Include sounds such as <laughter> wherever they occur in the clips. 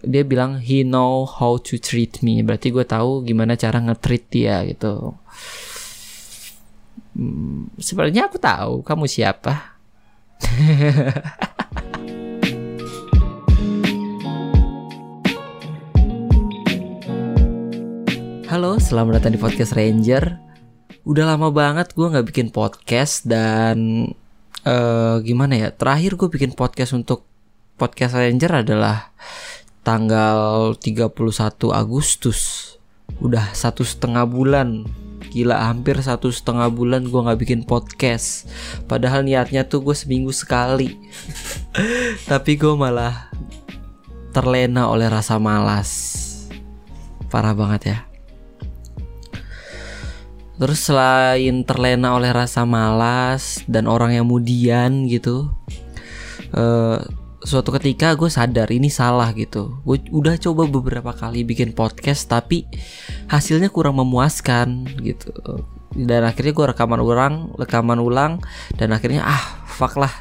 dia bilang he know how to treat me berarti gue tahu gimana cara nge-treat dia gitu hmm, sebenarnya aku tahu kamu siapa <laughs> Halo, selamat datang di podcast Ranger. Udah lama banget gue nggak bikin podcast dan uh, gimana ya? Terakhir gue bikin podcast untuk podcast Ranger adalah tanggal 31 Agustus. Udah satu setengah bulan. Gila hampir satu setengah bulan gue nggak bikin podcast. Padahal niatnya tuh gue seminggu sekali. <laughs> Tapi gue malah terlena oleh rasa malas. Parah banget ya. Terus selain terlena oleh rasa malas dan orang yang mudian gitu, uh, suatu ketika gue sadar ini salah gitu. Gue udah coba beberapa kali bikin podcast tapi hasilnya kurang memuaskan gitu. Dan akhirnya gue rekaman ulang, rekaman ulang dan akhirnya ah fuck lah.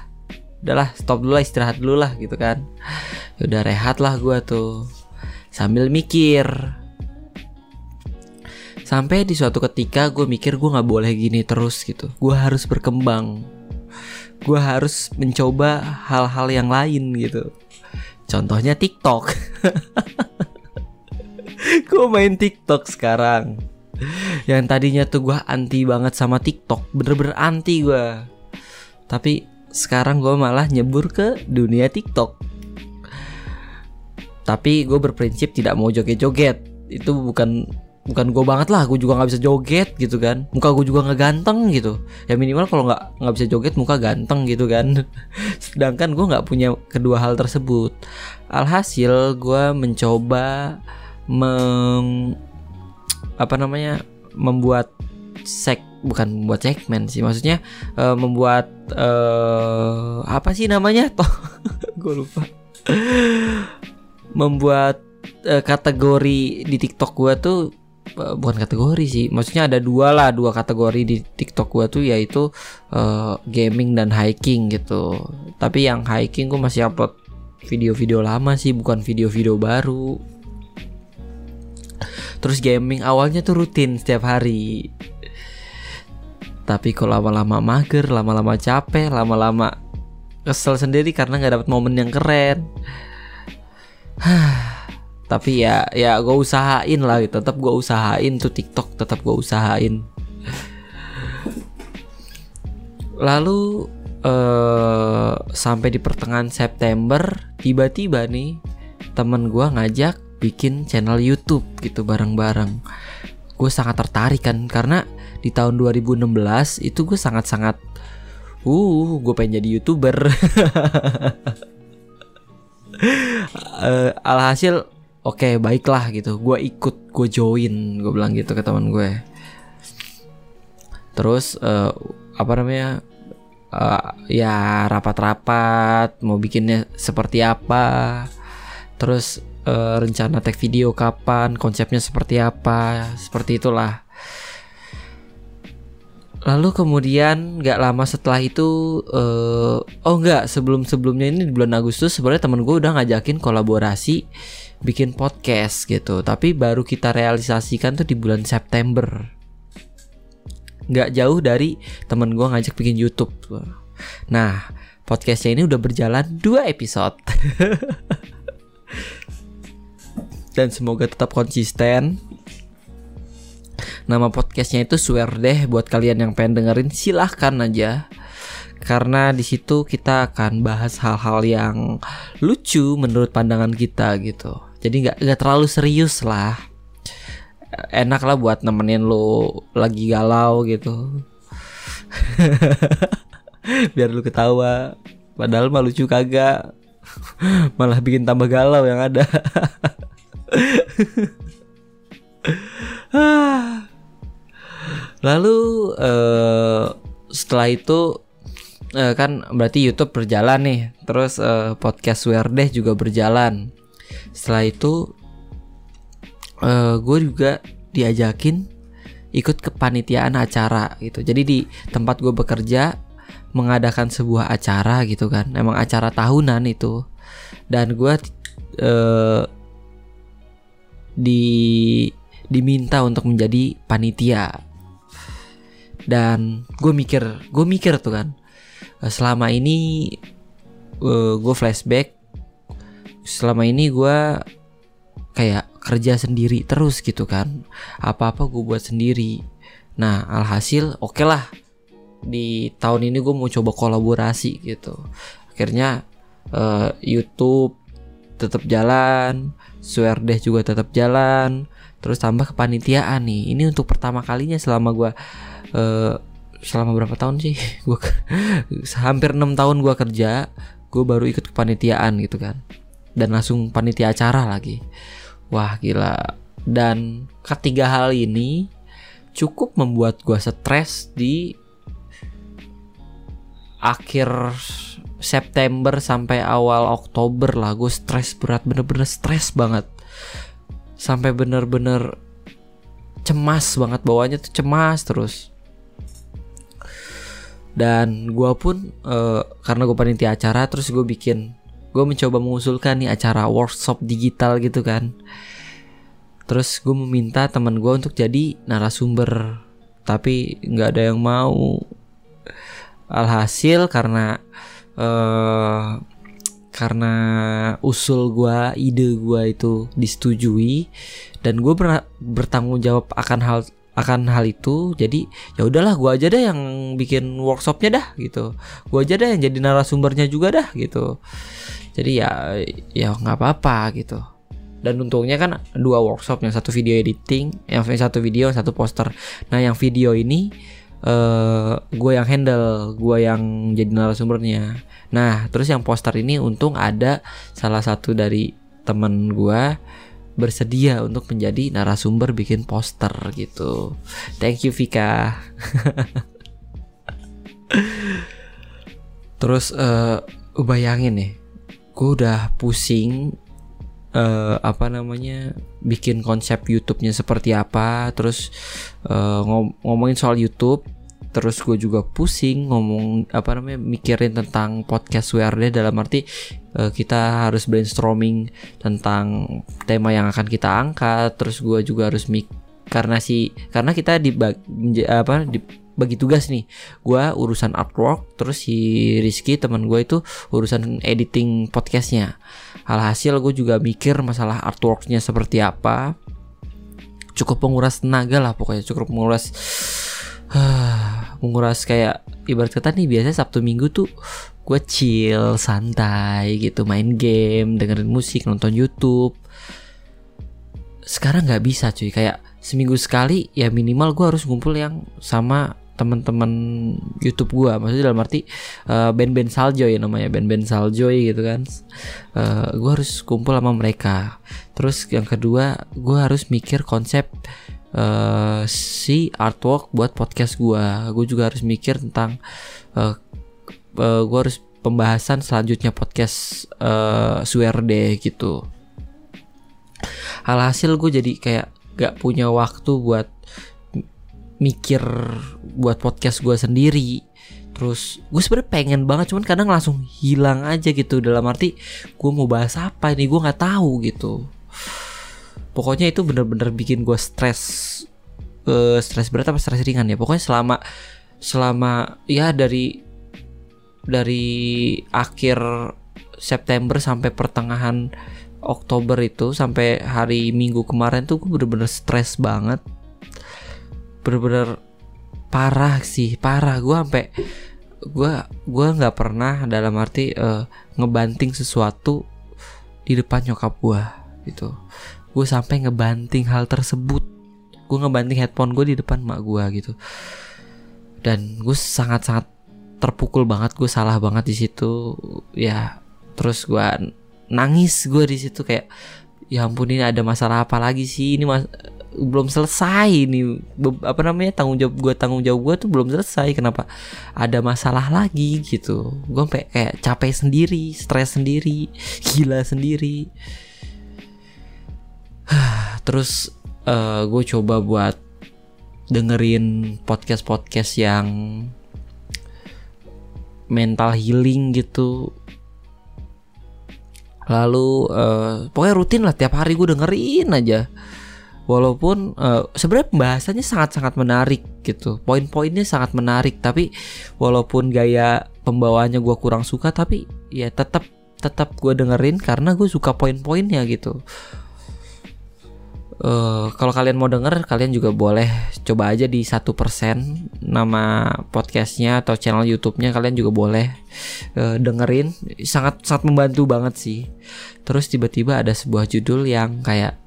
Udahlah stop dulu lah istirahat dulu lah gitu kan. Ya udah rehat lah gue tuh sambil mikir Sampai di suatu ketika gue mikir gue gak boleh gini terus gitu Gue harus berkembang Gue harus mencoba hal-hal yang lain gitu. Contohnya TikTok. <laughs> Gue main TikTok sekarang. Yang tadinya tuh gue anti banget sama TikTok Bener-bener anti gue Tapi sekarang gue malah nyebur ke dunia TikTok. Tapi gue berprinsip tidak mau joget-joget. Itu bukan bukan gue banget lah gue juga nggak bisa joget gitu kan. Muka gue juga nggak ganteng gitu. Ya minimal kalau nggak nggak bisa joget muka ganteng gitu kan. <laughs> Sedangkan gue nggak punya kedua hal tersebut. Alhasil gue mencoba meng apa namanya membuat sek bukan membuat segmen sih. Maksudnya uh, membuat uh, apa sih namanya? <laughs> Toh gue lupa. <laughs> Membuat uh, kategori di TikTok gue tuh bukan kategori sih. Maksudnya ada dua lah dua kategori di TikTok gua tuh yaitu uh, gaming dan hiking gitu. Tapi yang hiking gua masih upload video-video lama sih bukan video-video baru. Terus gaming awalnya tuh rutin setiap hari. Tapi kalau lama-lama mager lama-lama capek lama-lama kesel sendiri karena nggak dapat momen yang keren <sighs> tapi ya ya gue usahain lah gitu. Tetap gue usahain tuh TikTok tetap gue usahain. Lalu uh, sampai di pertengahan September tiba-tiba nih temen gue ngajak bikin channel YouTube gitu bareng-bareng. Gue sangat tertarik kan karena di tahun 2016 itu gue sangat-sangat uh gue pengen jadi youtuber. Uh, <laughs> alhasil oke okay, baiklah gitu. Gue ikut gue join gue bilang gitu ke teman gue. Terus uh, apa namanya uh, ya rapat-rapat mau bikinnya seperti apa. Terus uh, rencana tag video kapan konsepnya seperti apa seperti itulah Lalu kemudian nggak lama setelah itu uh, oh nggak sebelum sebelumnya ini di bulan Agustus sebenarnya temen gue udah ngajakin kolaborasi bikin podcast gitu. Tapi baru kita realisasikan tuh di bulan September. Nggak jauh dari temen gue ngajak bikin YouTube. Nah podcastnya ini udah berjalan dua episode. <laughs> Dan semoga tetap konsisten nama podcastnya itu swear deh. Buat kalian yang pengen dengerin silahkan aja. Karena di situ kita akan bahas hal-hal yang lucu menurut pandangan kita gitu. Jadi nggak nggak terlalu serius lah. Enak lah buat nemenin lo lagi galau gitu. <laughs> Biar lu ketawa. Padahal mah lucu kagak. <laughs> Malah bikin tambah galau yang ada <laughs> lalu uh, setelah itu uh, kan berarti YouTube berjalan nih. Terus uh, podcast Werdeh juga berjalan. Setelah itu uh, gue juga diajakin ikut kepanitiaan acara gitu. Jadi di tempat gue bekerja mengadakan sebuah acara gitu kan. Emang acara tahunan itu. Dan gue uh, diminta untuk menjadi panitia dan gue mikir gue mikir tuh kan eh, selama ini uh, gue flashback selama ini gue kayak kerja sendiri terus gitu kan. Apa apa gue buat sendiri. Nah alhasil oke okay lah di tahun ini gue mau coba kolaborasi gitu. Akhirnya uh, YouTube tetap jalan Sweardeh juga tetap jalan terus tambah kepanitiaan nih. Ini untuk pertama kalinya selama gue uh, selama berapa tahun sih? <laughs> Gue hampir enam tahun gue kerja gue baru ikut kepanitiaan gitu kan. Dan langsung panitia acara lagi. Wah gila. Dan ketiga hal ini cukup membuat gue stres di akhir September sampai awal Oktober lah. Gue stres berat bener-bener stres banget. Sampai bener-bener cemas banget bawahnya tuh cemas terus dan gue pun uh, karena gue panitia acara terus gue bikin gue mencoba mengusulkan nih acara workshop digital gitu kan. Terus gue meminta teman gue untuk jadi narasumber tapi nggak ada yang mau. Alhasil karena uh, karena usul gue ide gue itu disetujui dan gue ber bertanggung jawab akan hal akan hal itu jadi ya udahlah gue aja deh yang bikin workshopnya dah gitu. Gue aja deh yang jadi narasumbernya juga dah gitu. Jadi ya ya nggak apa-apa gitu. Dan untungnya kan dua workshop yang satu video editing yang satu video yang satu poster. Nah yang video ini uh, eh, gue yang handle gue yang jadi narasumbernya. Nah terus yang poster ini untung ada salah satu dari teman gue bersedia untuk menjadi narasumber bikin poster gitu. Thank you Vika. <laughs> Terus uh, bayangin nih, gue udah pusing uh, apa namanya bikin konsep YouTube-nya seperti apa, terus uh, ngom ngomongin soal YouTube terus gue juga pusing ngomong apa namanya mikirin tentang podcast WRD dalam arti uh, kita harus brainstorming tentang tema yang akan kita angkat. Terus gue juga harus mik karena si karena kita di apa di bagi tugas nih. Gue urusan artwork terus si Rizky teman gue itu urusan editing podcastnya. Alhasil gue juga mikir masalah artworknya seperti apa. Cukup menguras tenaga lah pokoknya cukup menguras <sighs> menguras kayak ibarat kata nih biasanya Sabtu Minggu tuh gue chill santai gitu main game dengerin musik nonton YouTube. Sekarang nggak bisa cuy. Kayak seminggu sekali ya minimal gue harus ngumpul yang sama teman-teman YouTube gue maksudnya dalam arti uh, band-band saljoy namanya band-band saljoy gitu kan. Uh, eh, gue harus kumpul sama mereka. Terus yang kedua gue harus mikir konsep uh, si artwork buat podcast gue gue juga harus mikir tentang uh, uh, eh, gue harus pembahasan selanjutnya podcast uh, deh gitu. Alhasil gue jadi kayak gak punya waktu buat mikir buat podcast gue sendiri. Terus gue sebenarnya pengen banget cuman kadang langsung hilang aja gitu. Dalam arti gue mau bahas apa ini gue nggak tahu gitu pokoknya itu bener-bener bikin gue stres uh, stres berat apa stres ringan ya. Pokoknya selama selama ya dari dari akhir September sampai pertengahan Oktober itu sampai hari Minggu kemarin tuh gue bener-bener stres banget. Bener-bener parah sih parah. Gue sampai gue gue nggak pernah dalam arti uh, ngebanting sesuatu di depan nyokap gue gitu gue sampai ngebanting hal tersebut. Gue ngebanting headphone gue di depan mak gue gitu. Dan gue sangat sangat terpukul banget gue salah banget di situ. Ya terus gue nangis gue di situ kayak ya ampun ini ada masalah apa lagi sih? Ini mas belum selesai ini apa namanya tanggung jawab gue tanggung jawab gue tuh belum selesai. Kenapa? Ada masalah lagi gitu. Gue sampai kayak capek sendiri stres sendiri <laughs> gila sendiri <sighs> terus uh, eh, gue coba buat dengerin podcast podcast yang mental healing gitu. Lalu uh, pokoknya rutin lah tiap hari gue dengerin aja. Walaupun uh, sebenarnya pembahasannya sangat-sangat menarik gitu. Poin-poinnya sangat menarik tapi walaupun gaya pembawaannya gue kurang suka tapi ya tetap tetap gue dengerin karena gue suka poin-poinnya gitu Uh, kalau kalian mau denger, kalian juga boleh coba aja di satu persen nama podcastnya atau channel YouTube-nya kalian juga boleh uh, dengerin. Sangat sangat membantu banget sih. Terus tiba-tiba ada sebuah judul yang kayak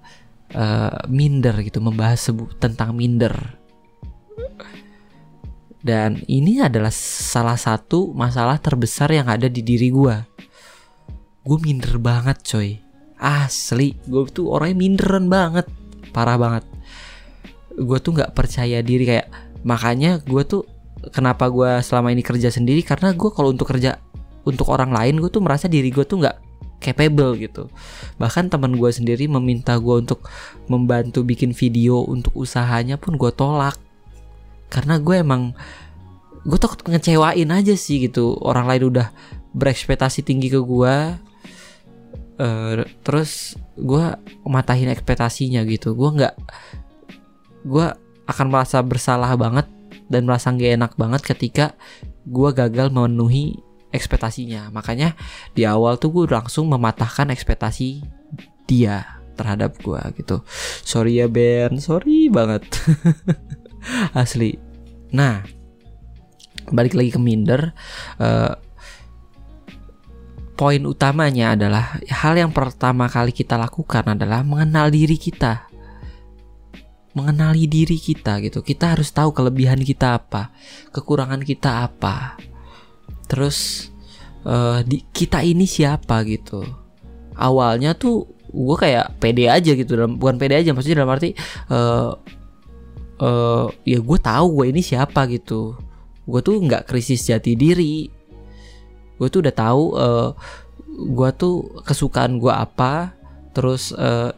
uh, minder gitu, membahas tentang minder. Dan ini adalah salah satu masalah terbesar yang ada di diri gue. Gue minder banget coy. Asli, gue tuh orangnya minderan banget parah banget. Gue tuh nggak percaya diri kayak makanya gue tuh kenapa gue selama ini kerja sendiri karena gue kalau untuk kerja untuk orang lain gue tuh merasa diri gue tuh nggak capable gitu. Bahkan teman gue sendiri meminta gue untuk membantu bikin video untuk usahanya pun gue tolak. Karena gue emang gue takut ngecewain aja sih gitu. Orang lain udah berekspektasi tinggi ke gue uh, terus gue matahin ekspektasinya gitu. Gue nggak gue akan merasa bersalah banget dan merasa gak enak banget ketika gue gagal memenuhi ekspektasinya. Makanya di awal tuh gue langsung mematahkan ekspektasi dia terhadap gue gitu. Sorry ya Ben. Sorry banget. <laughs> Asli. Nah balik lagi ke minder. Uh, poin utamanya adalah hal yang pertama kali kita lakukan adalah mengenal diri kita. Mengenali diri kita gitu. Kita harus tahu kelebihan kita apa, kekurangan kita apa. Terus uh, di, kita ini siapa gitu. Awalnya tuh gue kayak pede aja gitu dalam bukan pede aja maksudnya dalam arti uh, uh, ya gue tahu gue ini siapa gitu gue tuh nggak krisis jati diri gue tuh udah tahu uh, eh, gue tuh kesukaan gue apa terus uh,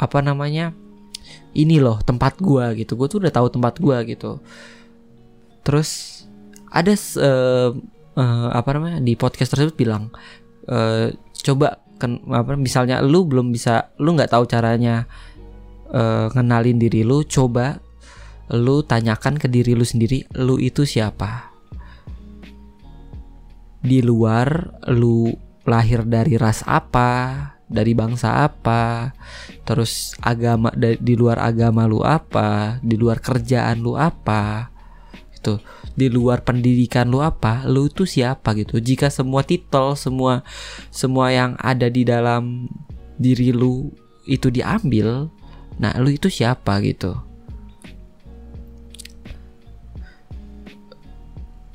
apa namanya ini loh tempat gue gitu. Gue tuh udah tahu tempat gue gitu. Terus ada uh, uh, apa namanya di podcast tersebut bilang uh, coba kan apa misalnya lu belum bisa lu nggak tahu caranya uh, ngenalin diri lu coba lu tanyakan ke diri lu sendiri lu itu siapa di luar lu lahir dari ras apa, dari bangsa apa, terus agama di luar agama lu apa, di luar kerjaan lu apa, gitu, di luar pendidikan lu apa, lu itu siapa gitu. Jika semua titel, semua semua yang ada di dalam diri lu itu diambil, nah lu itu siapa gitu.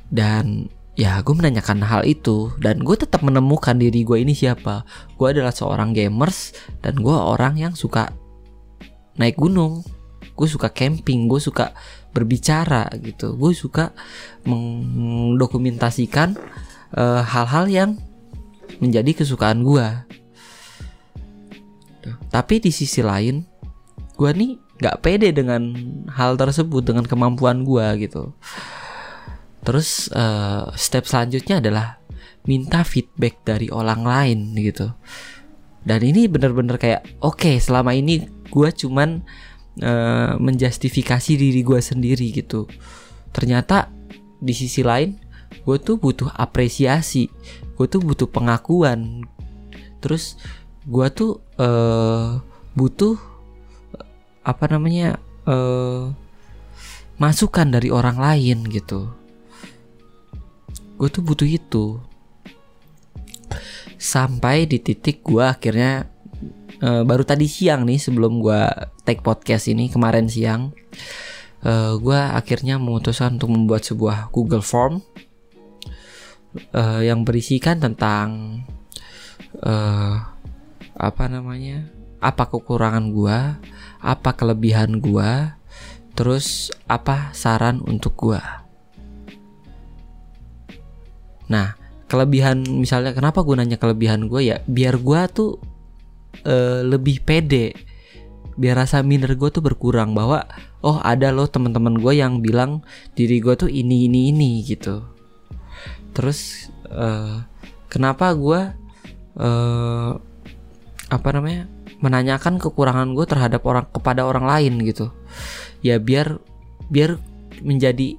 Dan ya gue menanyakan hal itu dan gue tetap menemukan diri gue ini siapa. Gue adalah seorang gamers dan gue orang yang suka naik gunung. Gue suka camping gue suka berbicara gitu. Gue suka mendokumentasikan uh, hal-hal yang menjadi kesukaan gue tapi di sisi lain gue nih nggak pede dengan hal tersebut dengan kemampuan gue gitu Terus uh, step selanjutnya adalah minta feedback dari orang lain gitu. Dan ini bener-bener kayak oke okay, selama ini gue cuman uh, menjustifikasi diri gue sendiri gitu. Ternyata di sisi lain gue tuh butuh apresiasi, gue tuh butuh pengakuan. Terus gue tuh uh, butuh apa namanya uh, masukan dari orang lain gitu gue tuh butuh itu. Sampai di titik gue akhirnya uh, baru tadi siang nih sebelum gue take podcast ini kemarin siang uh, eh, gue akhirnya memutuskan untuk membuat sebuah Google Form uh, yang berisikan tentang uh, apa namanya apa kekurangan gue apa kelebihan gue terus apa saran untuk gue Nah, kelebihan misalnya kenapa gue nanya kelebihan gue ya? Biar gue tuh uh, lebih pede. Biar rasa minder gue tuh berkurang bahwa oh ada loh teman-teman gue yang bilang diri gue tuh ini ini ini gitu. Terus uh, kenapa gue uh, apa namanya menanyakan kekurangan gue terhadap orang kepada orang lain gitu. Ya biar biar menjadi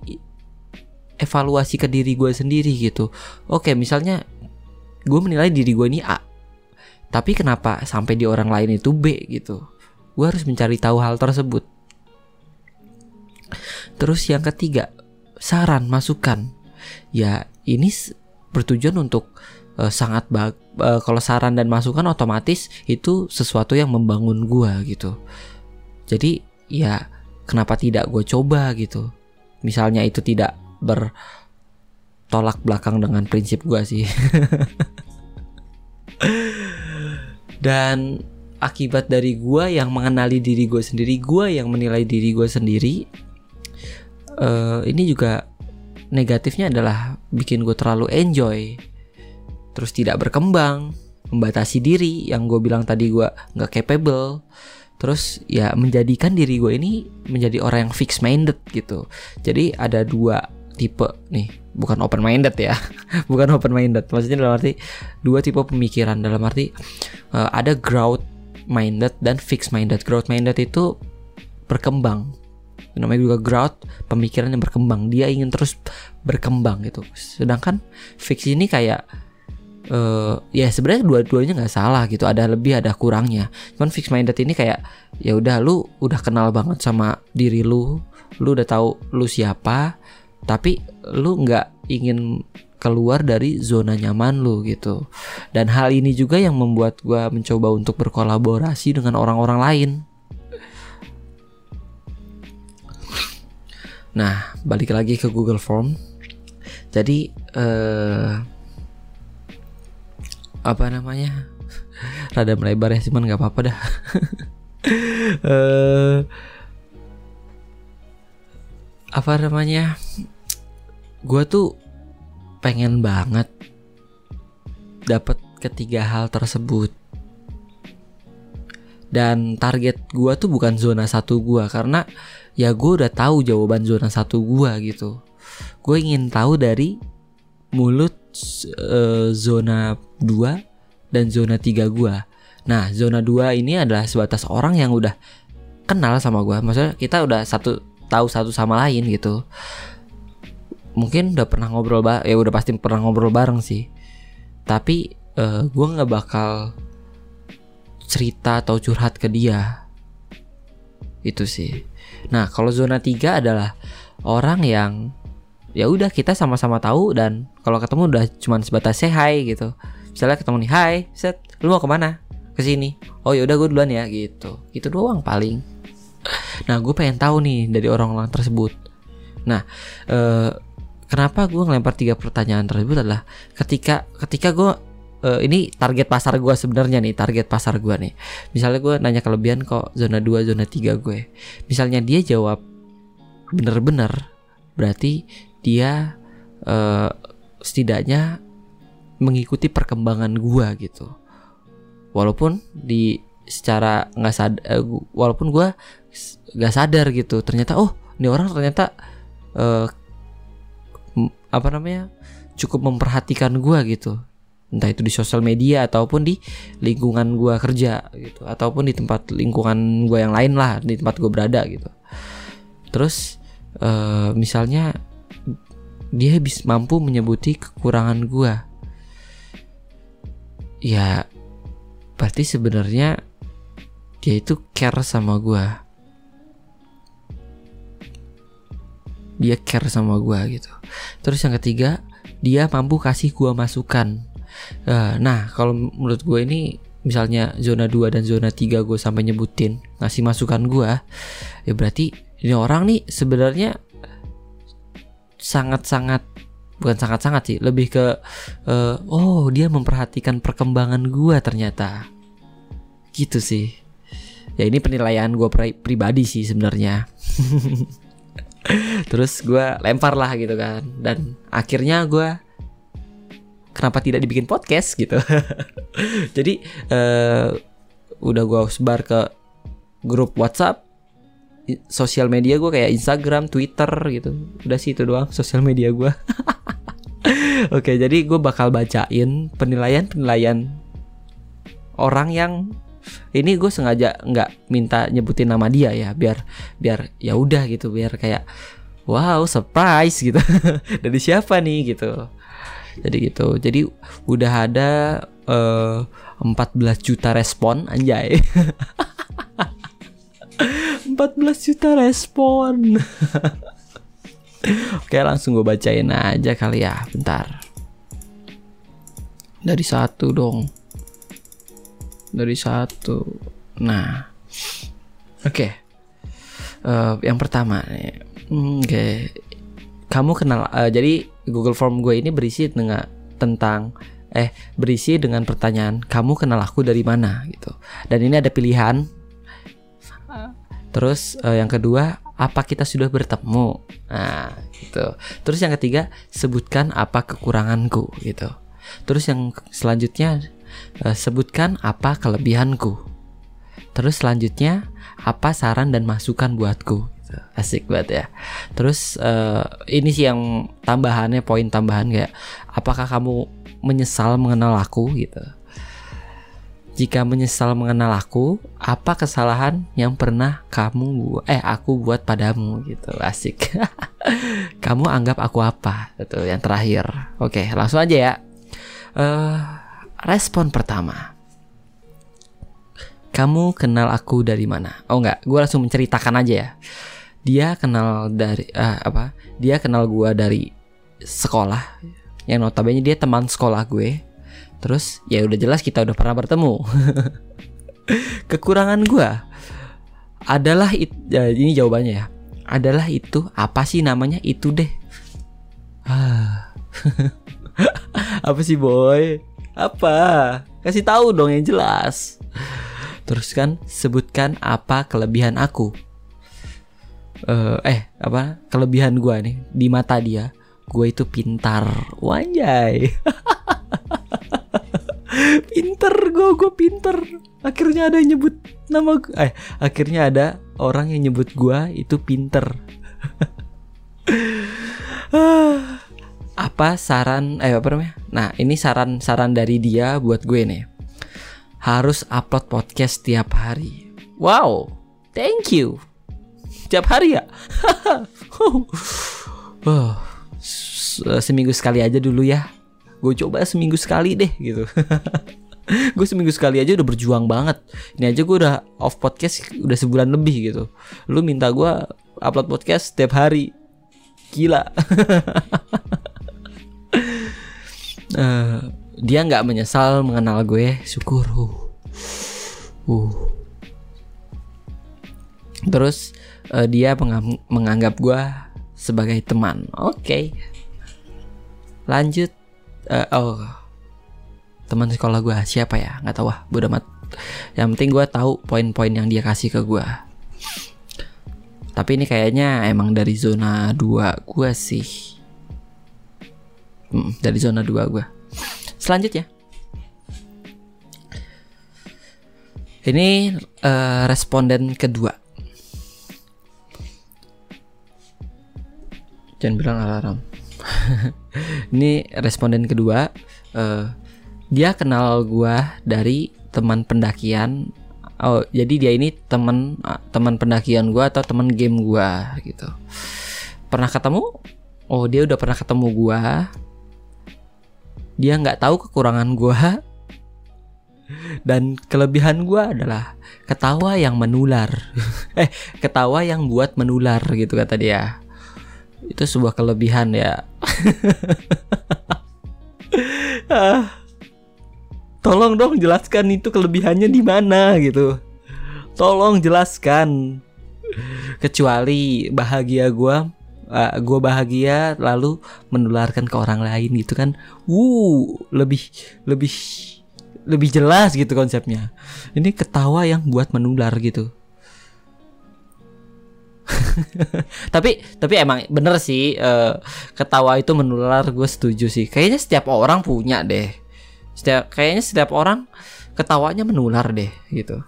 evaluasi ke diri gue sendiri gitu. Oke misalnya gue menilai diri gue ini A tapi kenapa sampai di orang lain itu B gitu? Gue harus mencari tahu hal tersebut. Terus yang ketiga saran masukan. Ya ini bertujuan untuk uh, sangat bag uh, kalau saran dan masukan otomatis itu sesuatu yang membangun gue gitu. Jadi ya kenapa tidak gue coba gitu? Misalnya itu tidak bertolak belakang dengan prinsip gue sih. <laughs> Dan akibat dari gue yang mengenali diri gue sendiri gue yang menilai diri gue sendiri uh, ini juga negatifnya adalah bikin gue terlalu enjoy. Terus tidak berkembang membatasi diri yang gue bilang tadi gue nggak capable. Terus ya menjadikan diri gue ini menjadi orang yang fix minded gitu. Jadi ada dua tipe nih bukan open minded ya. <laughs> Bukan open minded maksudnya dalam arti dua tipe pemikiran. Dalam arti uh, ada growth minded dan fix minded growth minded itu berkembang. Namanya juga growth pemikiran yang berkembang. Dia ingin terus berkembang gitu. Sedangkan fix ini kayak uh, ya sebenarnya dua-duanya nggak salah gitu. Ada lebih ada kurangnya. Cuman fixed minded ini kayak ya udah lu udah kenal banget sama diri lu. Lu udah tahu lu siapa tapi lu nggak ingin keluar dari zona nyaman lu gitu. Dan hal ini juga yang membuat gue mencoba untuk berkolaborasi dengan orang-orang lain. Nah balik lagi ke Google Form. Jadi uh, apa namanya? <laughs> Rada melebar ya cuman nggak apa-apa dah. Uh, <laughs> apa namanya gue tuh pengen banget dapat ketiga hal tersebut dan target gue tuh bukan zona satu gue karena ya gue udah tahu jawaban zona satu gue gitu gue ingin tahu dari mulut uh, zona 2 dan zona 3 gua. Nah, zona 2 ini adalah sebatas orang yang udah kenal sama gua. Maksudnya kita udah satu tahu satu sama lain gitu. Mungkin udah pernah ngobrol ba ya udah pasti pernah ngobrol bareng sih. Tapi uh, gua nggak bakal cerita atau curhat ke dia. Itu sih. Nah, kalau zona 3 adalah orang yang ya udah kita sama-sama tahu dan kalau ketemu udah cuman sebatas say hi gitu misalnya ketemu nih hai set lu mau ke mana ke sini oh ya udah gue duluan ya gitu itu doang paling nah gue pengen tahu nih dari orang-orang tersebut. Nah eh, kenapa gue ngelempar tiga pertanyaan tersebut adalah ketika ketika gue uh, ini target pasar gue sebenarnya nih target pasar gue nih. Misalnya gue nanya kelebihan kok zona 2 zona 3 gue. Misalnya dia jawab bener-bener berarti dia uh, setidaknya mengikuti perkembangan gua gitu. Walaupun di secara nggak uh, eh, walaupun gua nggak sadar gitu. Ternyata oh ini orang ternyata uh, apa namanya cukup memperhatikan gua gitu. Entah itu di sosial media ataupun di lingkungan gua kerja gitu. Ataupun di tempat lingkungan gua yang lain lah di tempat gua berada gitu. Terus uh, misalnya dia bisa mampu menyebuti kekurangan gue ya berarti sebenarnya dia itu care sama gue dia care sama gue gitu. Terus yang ketiga dia mampu kasih gue masukan. Uh, nah kalau menurut gue ini misalnya zona 2 dan zona 3 gue sampai nyebutin ngasih masukan gue ya berarti ini orang nih sebenarnya sangat-sangat bukan sangat-sangat sih lebih ke uh, oh dia memperhatikan perkembangan gue ternyata. Gitu sih. Ya ini penilaian gue pri pribadi sih sebenarnya <laughs> terus gue lempar lah gitu kan dan akhirnya gue kenapa tidak dibikin podcast gitu <laughs> jadi uh, udah gue sebar ke grup WhatsApp sosial media gue kayak Instagram, Twitter gitu. Udah sih itu doang sosial media gue. <laughs> Oke, jadi gue bakal bacain penilaian-penilaian orang yang ini gue sengaja nggak minta nyebutin nama dia ya biar biar ya udah gitu biar kayak wow surprise gitu. <laughs> Dari siapa nih? gitu. Jadi gitu. Jadi udah ada uh, eh, 14 juta respon anjay. <laughs> 14 juta respon. <laughs> Oke langsung gue bacain aja kali ya Bentar. Dari satu dong Dari satu. Nah Oke. Uh, Yang pertama nih Oke. Kamu kenal uh, Jadi Google Form gue ini berisi dengan Tentang Eh berisi dengan pertanyaan Kamu kenal aku dari mana? gitu. Dan ini ada pilihan. Terus uh, yang kedua apa kita sudah bertemu? Nah gitu. Terus yang ketiga sebutkan apa kekuranganku gitu. Terus yang selanjutnya sebutkan apa kelebihanku terus selanjutnya apa saran dan masukan buatku asik banget ya terus uh, ini sih yang tambahannya poin tambahan kayak apakah kamu menyesal mengenal aku gitu jika menyesal mengenal aku, apa kesalahan yang pernah kamu eh aku buat padamu gitu. Asik. <laughs> kamu anggap aku apa? Itu yang terakhir. Oke, langsung aja ya. Uh, respon pertama. Kamu kenal aku dari mana? Oh enggak, gue langsung menceritakan aja ya. Dia kenal dari uh, apa? Dia kenal gue dari sekolah. Yang notabene dia teman sekolah gue Terus ya udah jelas kita udah pernah bertemu. <laughs> Kekurangan gue adalah it, ya, ini jawabannya ya. Adalah itu apa sih namanya itu deh. <laughs> apa sih boy? Apa? Kasih tahu dong yang jelas. Terus kan sebutkan apa kelebihan aku. Uh, eh apa kelebihan gue nih di mata dia gue itu pintar wanjay <laughs> pinter gue gue pinter akhirnya ada yang nyebut nama gue eh akhirnya ada orang yang nyebut gue itu pinter <laughs> apa saran eh apa namanya? Nah ini saran saran dari dia buat gue nih. Harus upload podcast tiap hari. Wow thank you. Tiap hari ya? <laughs> Oh, seminggu sekali aja dulu ya. Gue coba seminggu sekali deh gitu. <laughs> Gue seminggu sekali aja udah berjuang banget. Ini aja gue udah off podcast udah sebulan lebih gitu. Lu minta gue upload podcast setiap hari. Gila <laughs> uh, dia nggak menyesal mengenal gue. Syukur. Uh. uh. terus uh, dia menganggap gue sebagai teman. Oke. Okay. lanjut. Uh, oh. Teman sekolah gue. Siapa ya? Nggak tahu ah. Bodo amat. Yang penting gue tahu poin-poin yang dia kasih ke gue. Tapi ini kayaknya emang dari zona 2 gue sih hmm, dari zona 2 gue selanjutnya. Ini uh, responden kedua. Jangan bilang alarm. <laughs> Ini responden kedua uh, dia kenal gua dari teman pendakian. Oh jadi dia ini teman teman pendakian gua atau teman game gua gitu. Pernah ketemu? Oh dia udah pernah ketemu gua dia nggak tahu kekurangan gua. Dan kelebihan gua adalah ketawa yang menular. <laughs> Eh ketawa yang buat menular gitu kata dia. Itu sebuah kelebihan ya. <laughs> Ah. tolong dong jelaskan itu kelebihannya di mana gitu. Tolong jelaskan. Kecuali bahagia gue uh, gue bahagia lalu menularkan ke orang lain gitu kan. Wuh lebih lebih lebih jelas gitu konsepnya. Ini ketawa yang buat menular gitu. <laughs> Tapi tapi emang bener sih uh, ketawa itu menular gue setuju sih. Kayaknya setiap orang punya deh. Setiap kayaknya setiap orang ketawanya menular deh gitu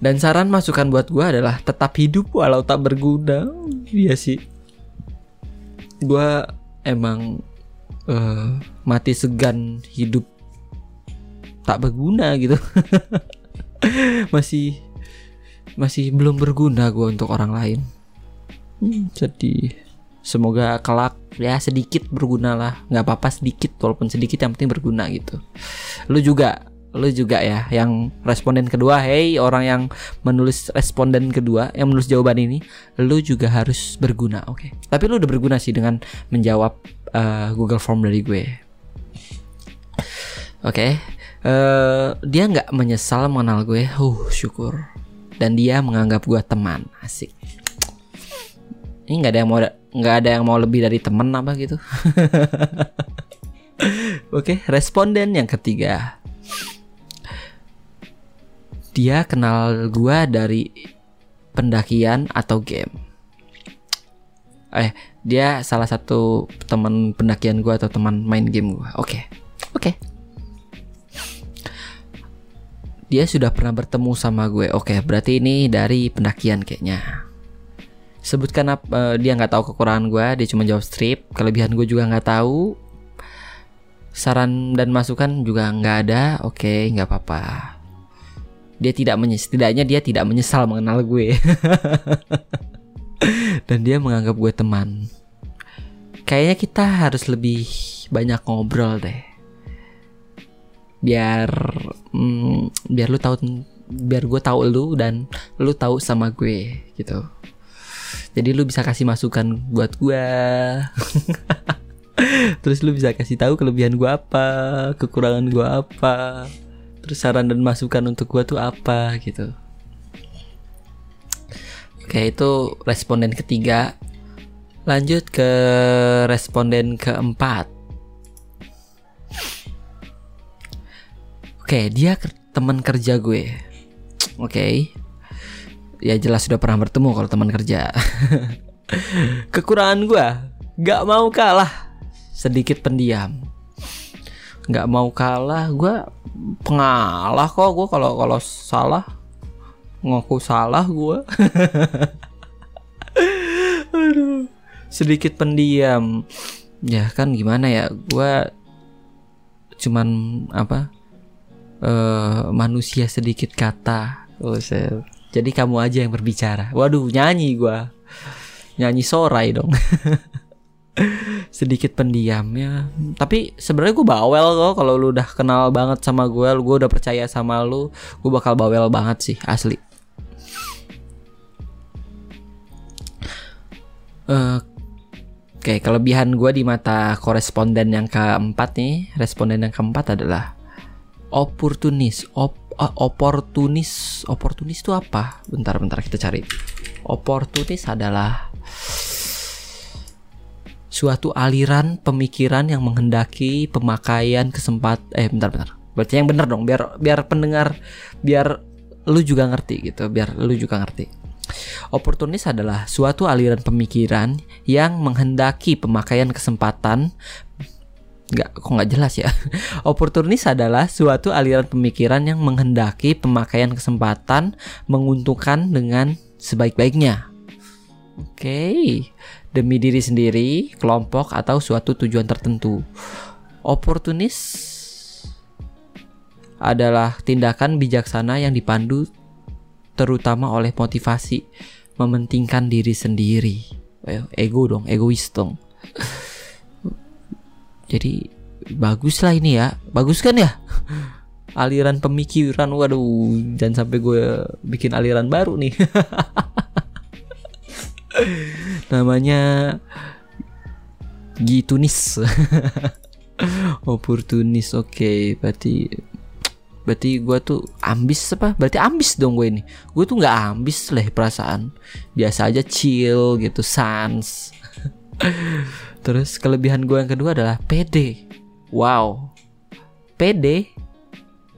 dan saran masukan buat gue adalah tetap hidup walau tak berguna. Iya sih. Gue emang uh, mati segan hidup tak berguna gitu. <laughs> Masih masih belum berguna gue untuk orang lain. Hmm, sedih. Semoga kelak ya sedikit berguna lah. Nggak apa-apa sedikit walaupun sedikit yang penting berguna gitu. Lu juga lu juga ya yang responden kedua. Hey orang yang menulis responden kedua yang menulis jawaban ini lu juga harus berguna oke? Okay? tapi lu udah berguna sih dengan menjawab uh, Google Form dari gue. Oke okay? uh, eh, dia nggak menyesal mengenal gue. Uh syukur. Dan dia menganggap gue teman. Asik. Ini nggak ada yang mau nggak ada yang mau lebih dari teman apa gitu? <laughs> Oke, okay, responden yang ketiga dia kenal gua dari pendakian atau game. Eh, dia salah satu teman pendakian gua atau teman main game gua. Oke. Okay. Oke. Okay. Dia sudah pernah bertemu sama gue. Oke, okay, berarti ini dari pendakian kayaknya. Sebutkan apa uh, dia nggak tahu kekurangan gue, dia cuma jawab strip. Kelebihan gue juga nggak tahu. Saran dan masukan juga nggak ada. Oke, okay, nggak apa-apa dia tidak menyesal setidaknya dia tidak menyesal mengenal gue. <laughs> Dan dia menganggap gue teman. Kayaknya kita harus lebih banyak ngobrol deh. Biar mm, biar lu tahu biar gue tahu lu dan lu tahu sama gue gitu. Jadi lu bisa kasih masukan buat gue <laughs> terus lu bisa kasih tahu kelebihan gue apa kekurangan gue apa terus saran dan masukan untuk gue tuh apa gitu. Oke itu responden ketiga. Lanjut ke responden keempat. Oke dia teman kerja gue. Oke. Ya jelas sudah pernah bertemu kalau teman kerja. <laughs> Kekurangan gue gak mau kalah. Sedikit pendiam nggak mau kalah gue pengalah kok gue kalau kalau salah ngaku salah gue <laughs> aduh sedikit pendiam. Ya kan gimana ya gue cuman apa uh, manusia sedikit kata. Oh, jadi kamu aja yang berbicara. Waduh nyanyi gue nyanyi sorai dong <laughs> sedikit pendiam ya tapi sebenarnya gue bawel kok kalau lu udah kenal banget sama gue gue udah percaya sama lu gue bakal bawel banget sih asli uh, Oke, okay, kelebihan gue di mata koresponden yang keempat nih, responden yang keempat adalah oportunis. Op, uh, oportunis, oportunis itu apa? Bentar-bentar kita cari. Oportunis adalah suatu aliran pemikiran yang menghendaki pemakaian kesempat eh bentar bentar. Berarti yang benar dong biar biar pendengar biar lu juga ngerti gitu biar lu juga ngerti. Oportunis adalah suatu aliran pemikiran yang menghendaki pemakaian kesempatan. Nggak kok nggak jelas ya? <laughs> Oportunis adalah suatu aliran pemikiran yang menghendaki pemakaian kesempatan menguntungkan dengan sebaik-baiknya. Oke. okay demi diri sendiri, kelompok, atau suatu tujuan tertentu. Oportunis adalah tindakan bijaksana yang dipandu terutama oleh motivasi mementingkan diri sendiri. Ego dong, egois dong. <laughs> Jadi bagus lah ini ya, bagus kan ya? <laughs> Aliran pemikiran, waduh, jangan sampai gue bikin aliran baru nih. <laughs> namanya Gitunis <laughs> oportunis oke. Okay. berarti berarti gue tuh ambis apa? Berarti ambis dong gue ini. Gue tuh nggak ambis lah perasaan. Biasa aja chill gitu sans. <laughs> Terus kelebihan gue yang kedua adalah pede wow. Pede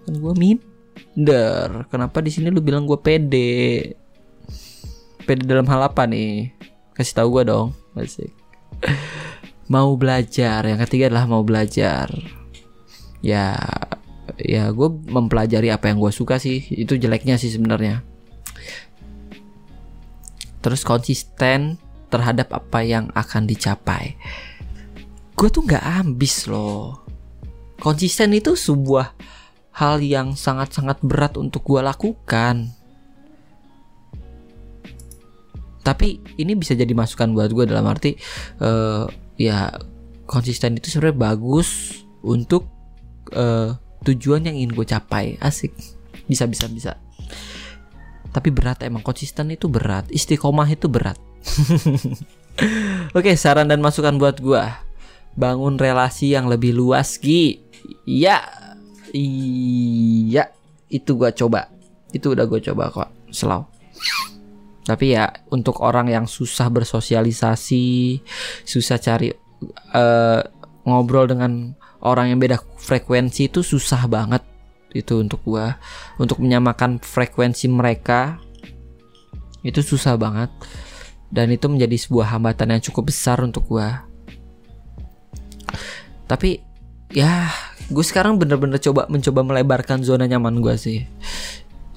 kan gue minder. Kenapa di sini lu bilang gue pede pede dalam hal apa nih kasih tahu gue dong. Masih <laughs> mau belajar. Yang ketiga adalah mau belajar. Ya ya gue mempelajari apa yang gue suka sih. Itu jeleknya sih sebenarnya. Terus konsisten terhadap apa yang akan dicapai. Gue tuh nggak ambis loh. Konsisten itu sebuah hal yang sangat-sangat berat untuk gue lakukan. Tapi ini bisa jadi masukan buat gue dalam arti uh, ya konsisten itu sebenarnya bagus untuk uh, tujuan yang ingin gue capai. Asik, bisa bisa bisa. Tapi berat emang konsisten itu berat, istiqomah itu berat. <laughs> Oke, saran dan masukan buat gue bangun relasi yang lebih luas Gi. Ya, Iya, itu gue coba. Itu udah gue coba kok, selalu. Tapi ya untuk orang yang susah bersosialisasi, susah cari uh, ngobrol dengan orang yang beda frekuensi itu susah banget itu untuk gua. Untuk menyamakan frekuensi mereka itu susah banget. Dan itu menjadi sebuah hambatan yang cukup besar untuk gua. Tapi ya gue sekarang bener-bener coba mencoba melebarkan zona nyaman gue sih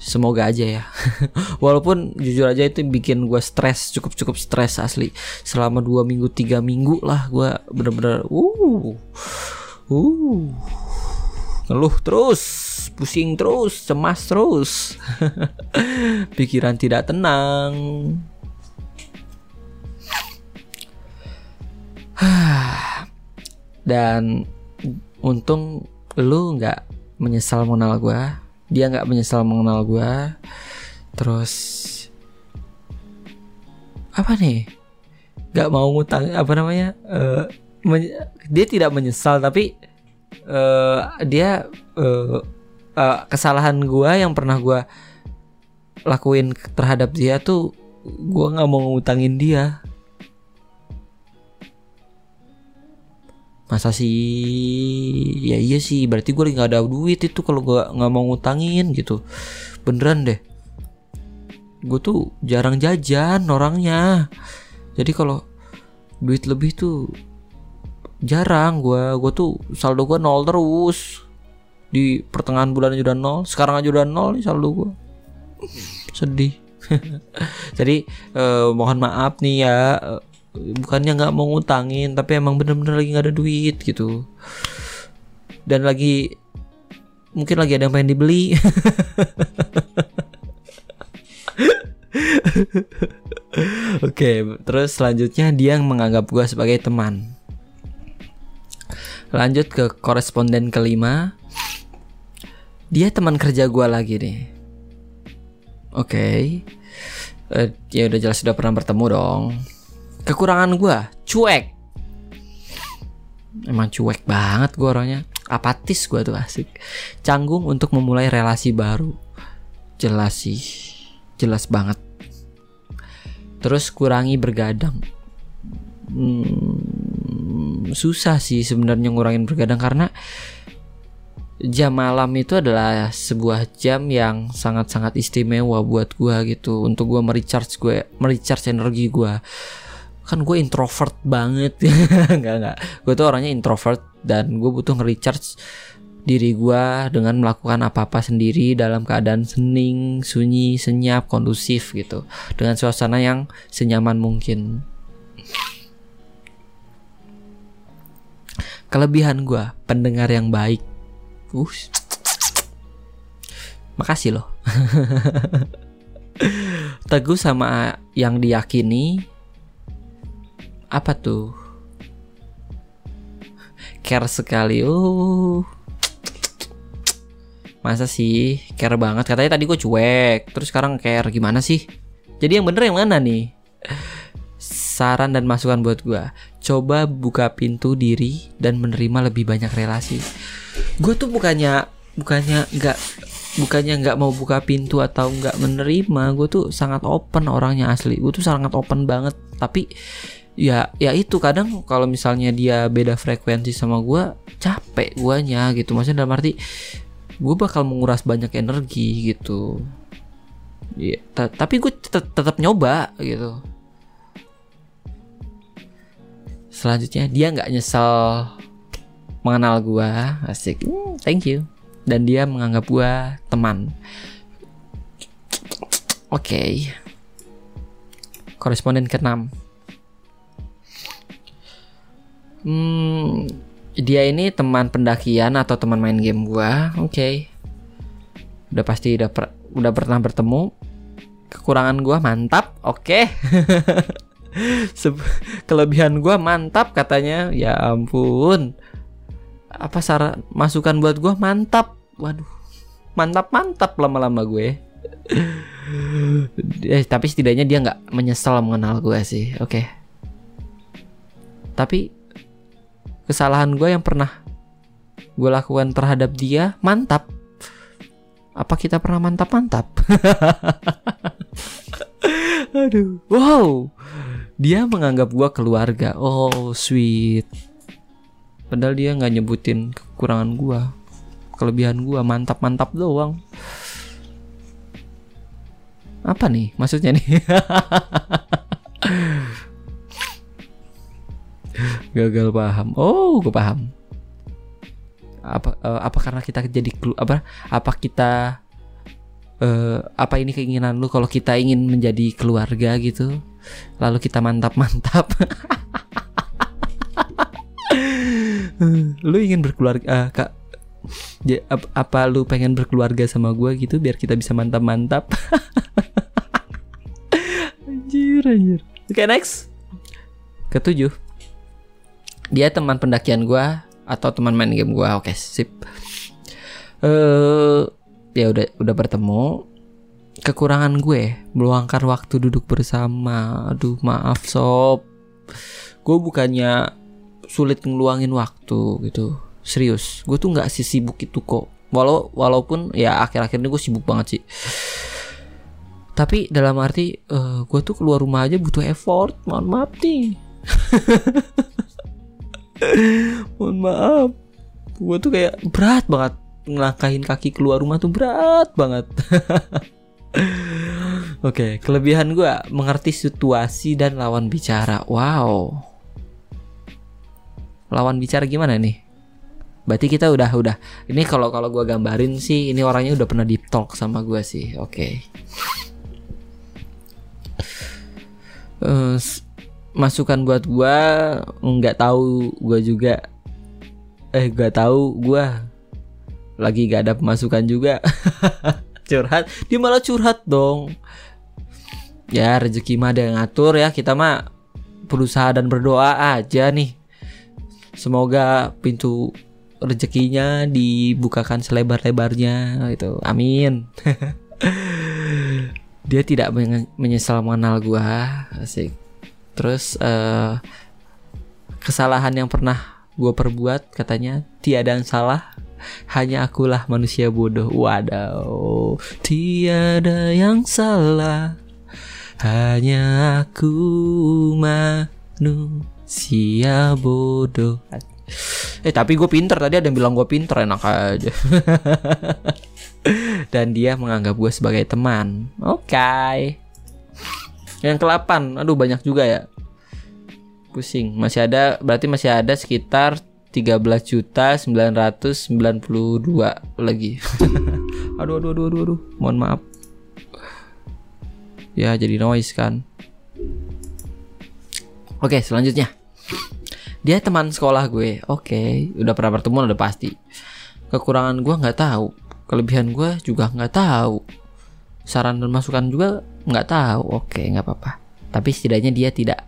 semoga aja ya. <laughs> Walaupun jujur aja itu bikin gue stres cukup cukup stres asli. Selama dua minggu tiga minggu lah gue bener-bener uh uh ngeluh terus pusing terus cemas terus. <laughs> Pikiran tidak tenang. <sighs> Dan untung lu nggak menyesal mengenal gue dia nggak menyesal mengenal gue terus apa nih? Nggak mau ngutang apa namanya? Uh, dia tidak menyesal tapi uh, dia uh, uh, kesalahan gue yang pernah gue lakuin terhadap dia tuh gue nggak mau ngutangin dia masa sih? Ya iya sih berarti gue nggak ada duit itu kalau gue nggak mau ngutangin gitu. Beneran deh. Gue tuh jarang jajan orangnya. Jadi kalau duit lebih tuh jarang gue gue tuh saldo gue nol terus. Di pertengahan bulan aja udah nol sekarang aja udah nol nih saldo gue sedih. <laughs> Jadi eh, mohon maaf nih ya bukannya nggak mau ngutangin tapi emang bener-bener lagi nggak ada duit gitu dan lagi mungkin lagi ada yang pengen dibeli <laughs> Oke, terus selanjutnya dia menganggap gue sebagai teman. Lanjut ke koresponden kelima. Dia teman kerja gue lagi nih. Oke, okay. uh, ya udah jelas sudah pernah bertemu dong kekurangan gue cuek. Emang cuek banget gue orangnya. Apatis gue tuh asik. Canggung untuk memulai relasi baru. Jelas sih. Jelas banget. Terus kurangi bergadang. Hmm, susah sih sebenarnya ngurangin bergadang karena jam malam itu adalah sebuah jam yang sangat-sangat istimewa buat gue gitu. Untuk gue merecharge gue merecharge energi gue kan gue introvert banget <laughs> nggak nggak gue tuh orangnya introvert dan gue butuh nge-recharge diri gue dengan melakukan apa-apa sendiri dalam keadaan sening, sunyi, senyap, kondusif gitu dengan suasana yang senyaman mungkin. Kelebihan gue pendengar yang baik. Uh, makasih loh. <laughs> Teguh sama yang diyakini apa tuh? Care sekali. Uh. Masa sih? Care banget. Katanya tadi gue cuek. Terus sekarang care. Gimana sih? Jadi yang bener yang mana nih? Saran dan masukan buat gue coba buka pintu diri dan menerima lebih banyak relasi. Gue tuh bukannya bukannya nggak bukannya nggak mau buka pintu atau nggak menerima. Gue tuh sangat open orangnya asli. Gue tuh sangat open banget. Tapi ya ya itu kadang kalau misalnya dia beda frekuensi sama gue capek guanya gitu. Maksudnya dalam arti gue bakal menguras banyak energi gitu. Ya tapi gue tetap tetap nyoba gitu. Selanjutnya dia nggak nyesel mengenal gue asik. Hmm, thank you. Dan dia menganggap gue teman. Oke. Okay. koresponden keenam Hmm, dia ini teman pendakian atau teman main game gua. Oke. Okay. udah pasti udah per, udah pernah bertemu kekurangan gue mantap oke <laughs> okay. kelebihan gue mantap katanya ya ampun apa saran masukan buat gue mantap waduh mantap mantap lama-lama gue <laughs> eh, tapi setidaknya dia nggak menyesal mengenal gue sih oke okay. tapi kesalahan gue yang pernah gue lakukan terhadap dia mantap apa kita pernah mantap-mantap? <laughs> Aduh, wow. Dia menganggap gua keluarga. Oh, sweet. Padahal dia nggak nyebutin kekurangan gua, kelebihan gua mantap-mantap doang. Apa nih maksudnya nih? <laughs> Gagal paham. Oh, gue paham. Apa uh, apa karena kita jadi apa apa kita uh, apa ini keinginan lu kalau kita ingin menjadi keluarga gitu? Lalu kita mantap-mantap. <laughs> Lu ingin berkeluarga uh, kak ya, apa, apa lu pengen berkeluarga sama gue gitu biar kita bisa mantap-mantap? <laughs> Anjir anjir. Oke okay, next. Ketujuh dia teman pendakian gue atau teman main game gue oke sip. Eh uh, ya udah udah bertemu. Kekurangan gue meluangkan waktu duduk bersama. Aduh maaf sob. Gue bukannya sulit ngeluangin waktu gitu. Serius gue tuh nggak sibuk itu kok. Walau walaupun ya akhir-akhir ini gue sibuk banget sih. Tapi dalam arti uh, eh, gue tuh keluar rumah aja butuh effort. Mohon maaf nih <laughs> <laughs> mohon maaf gue tuh kayak berat banget ngelangkahin kaki keluar rumah tuh berat banget <laughs> Oke, okay, kelebihan gue mengerti situasi dan lawan bicara. Wow. Lawan bicara gimana nih? Berarti kita udah udah. Ini kalau kalau gue gambarin sih, ini orangnya udah pernah deep talk sama gue sih. Oke. Okay. Uh, masukan buat gua nggak tahu gua juga. Eh gak tahu gua. Lagi gak ada pemasukan juga. <laughs> Curhat. Dia malah curhat dong. Ya rezeki mah ada yang ngatur ya. Kita mah berusaha dan berdoa aja nih. Semoga pintu rezekinya dibukakan selebar-lebarnya itu amin. <laughs> Dia tidak menyesal mengenal gua. Asik Terus uh, kesalahan yang pernah gue perbuat katanya tiada yang salah hanya akulah manusia bodoh. Wadaw tiada yang salah hanya aku manusia bodoh. Eh tapi gue pinter tadi ada yang bilang gue pinter enak aja. <laughs> Dan dia menganggap gue sebagai teman. Oke. okay. Yang ke-8, aduh banyak juga ya. Pusing. Masih ada berarti masih ada sekitar 13 juta 992 lagi. <laughs> aduh aduh aduh aduh aduh. Mohon maaf. Ya jadi noise kan. Oke, selanjutnya. Dia teman sekolah gue. Oke, udah pernah bertemu udah pasti. Kekurangan gue nggak tahu. Kelebihan gue juga nggak tahu saran dan masukan juga nggak tahu. Oke nggak apa-apa. Tapi setidaknya dia tidak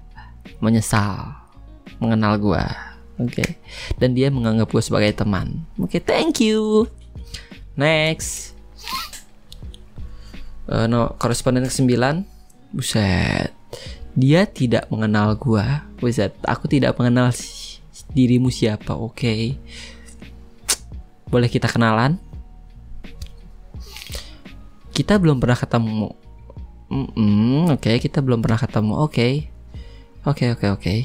menyesal mengenal gue oke. Dan dia menganggap gue sebagai teman. Oke thank you. Next. Uh, no koresponden ke 9 buset. Dia tidak mengenal gue buset aku tidak mengenal dirimu siapa. Oke. Okay. boleh kita kenalan kita belum pernah ketemu. Mm -mm, oke, okay, kita belum pernah ketemu. Oke. Okay. Oke, okay, oke, okay, oke. Okay.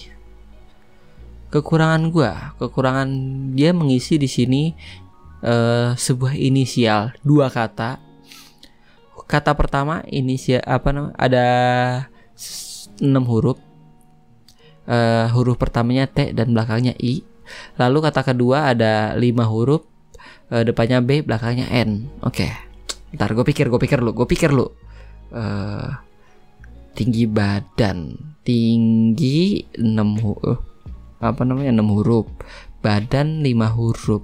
Kekurangan gua, kekurangan dia mengisi di sini uh, sebuah inisial, dua kata. Kata pertama inisial apa namanya? Ada enam huruf. Uh, huruf pertamanya T dan belakangnya I. Lalu kata kedua ada lima huruf, uh, depannya B, belakangnya N. Oke. Okay Ntar gue pikir, gue pikir lu, gue pikir lu. Uh, tinggi badan, tinggi 6 huruf, uh, apa namanya 6 huruf, badan 5 huruf.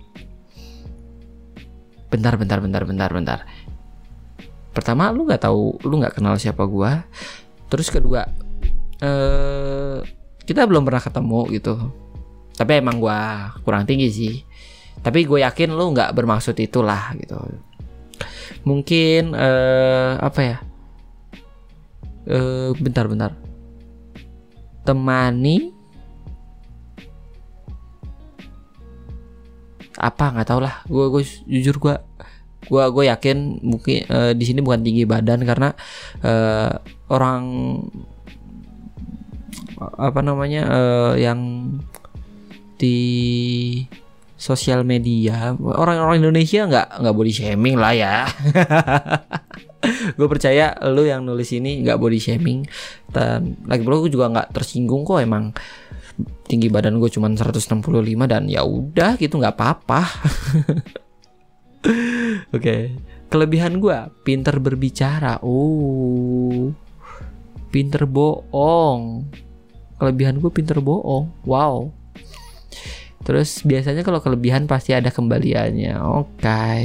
Bentar, bentar, bentar, bentar, bentar. pertama lu nggak tahu lu nggak kenal siapa gue terus kedua eh kita belum pernah ketemu gitu tapi emang gue kurang tinggi sih tapi gue yakin lu nggak bermaksud itulah gitu mungkin eh apa ya? Eh bentar-bentar temani. Apa? Nggak tau lah. Gue gue jujur gue gue gue yakin mungkin uh, di sini bukan tinggi badan karena uh, orang apa namanya uh, yang di sosial media orang-orang Indonesia nggak nggak body shaming lah ya. <laughs> Gue percaya lu yang nulis ini nggak body shaming. Dan lagi pula gue juga nggak tersinggung kok emang tinggi badan gue cuma 165 dan ya udah gitu nggak apa-apa. <laughs> Oke okay. kelebihan gue pinter berbicara. Oh pinter bohong. Kelebihan gue pinter bohong. Wow terus biasanya kalau kelebihan pasti ada kembaliannya. Oke. Okay.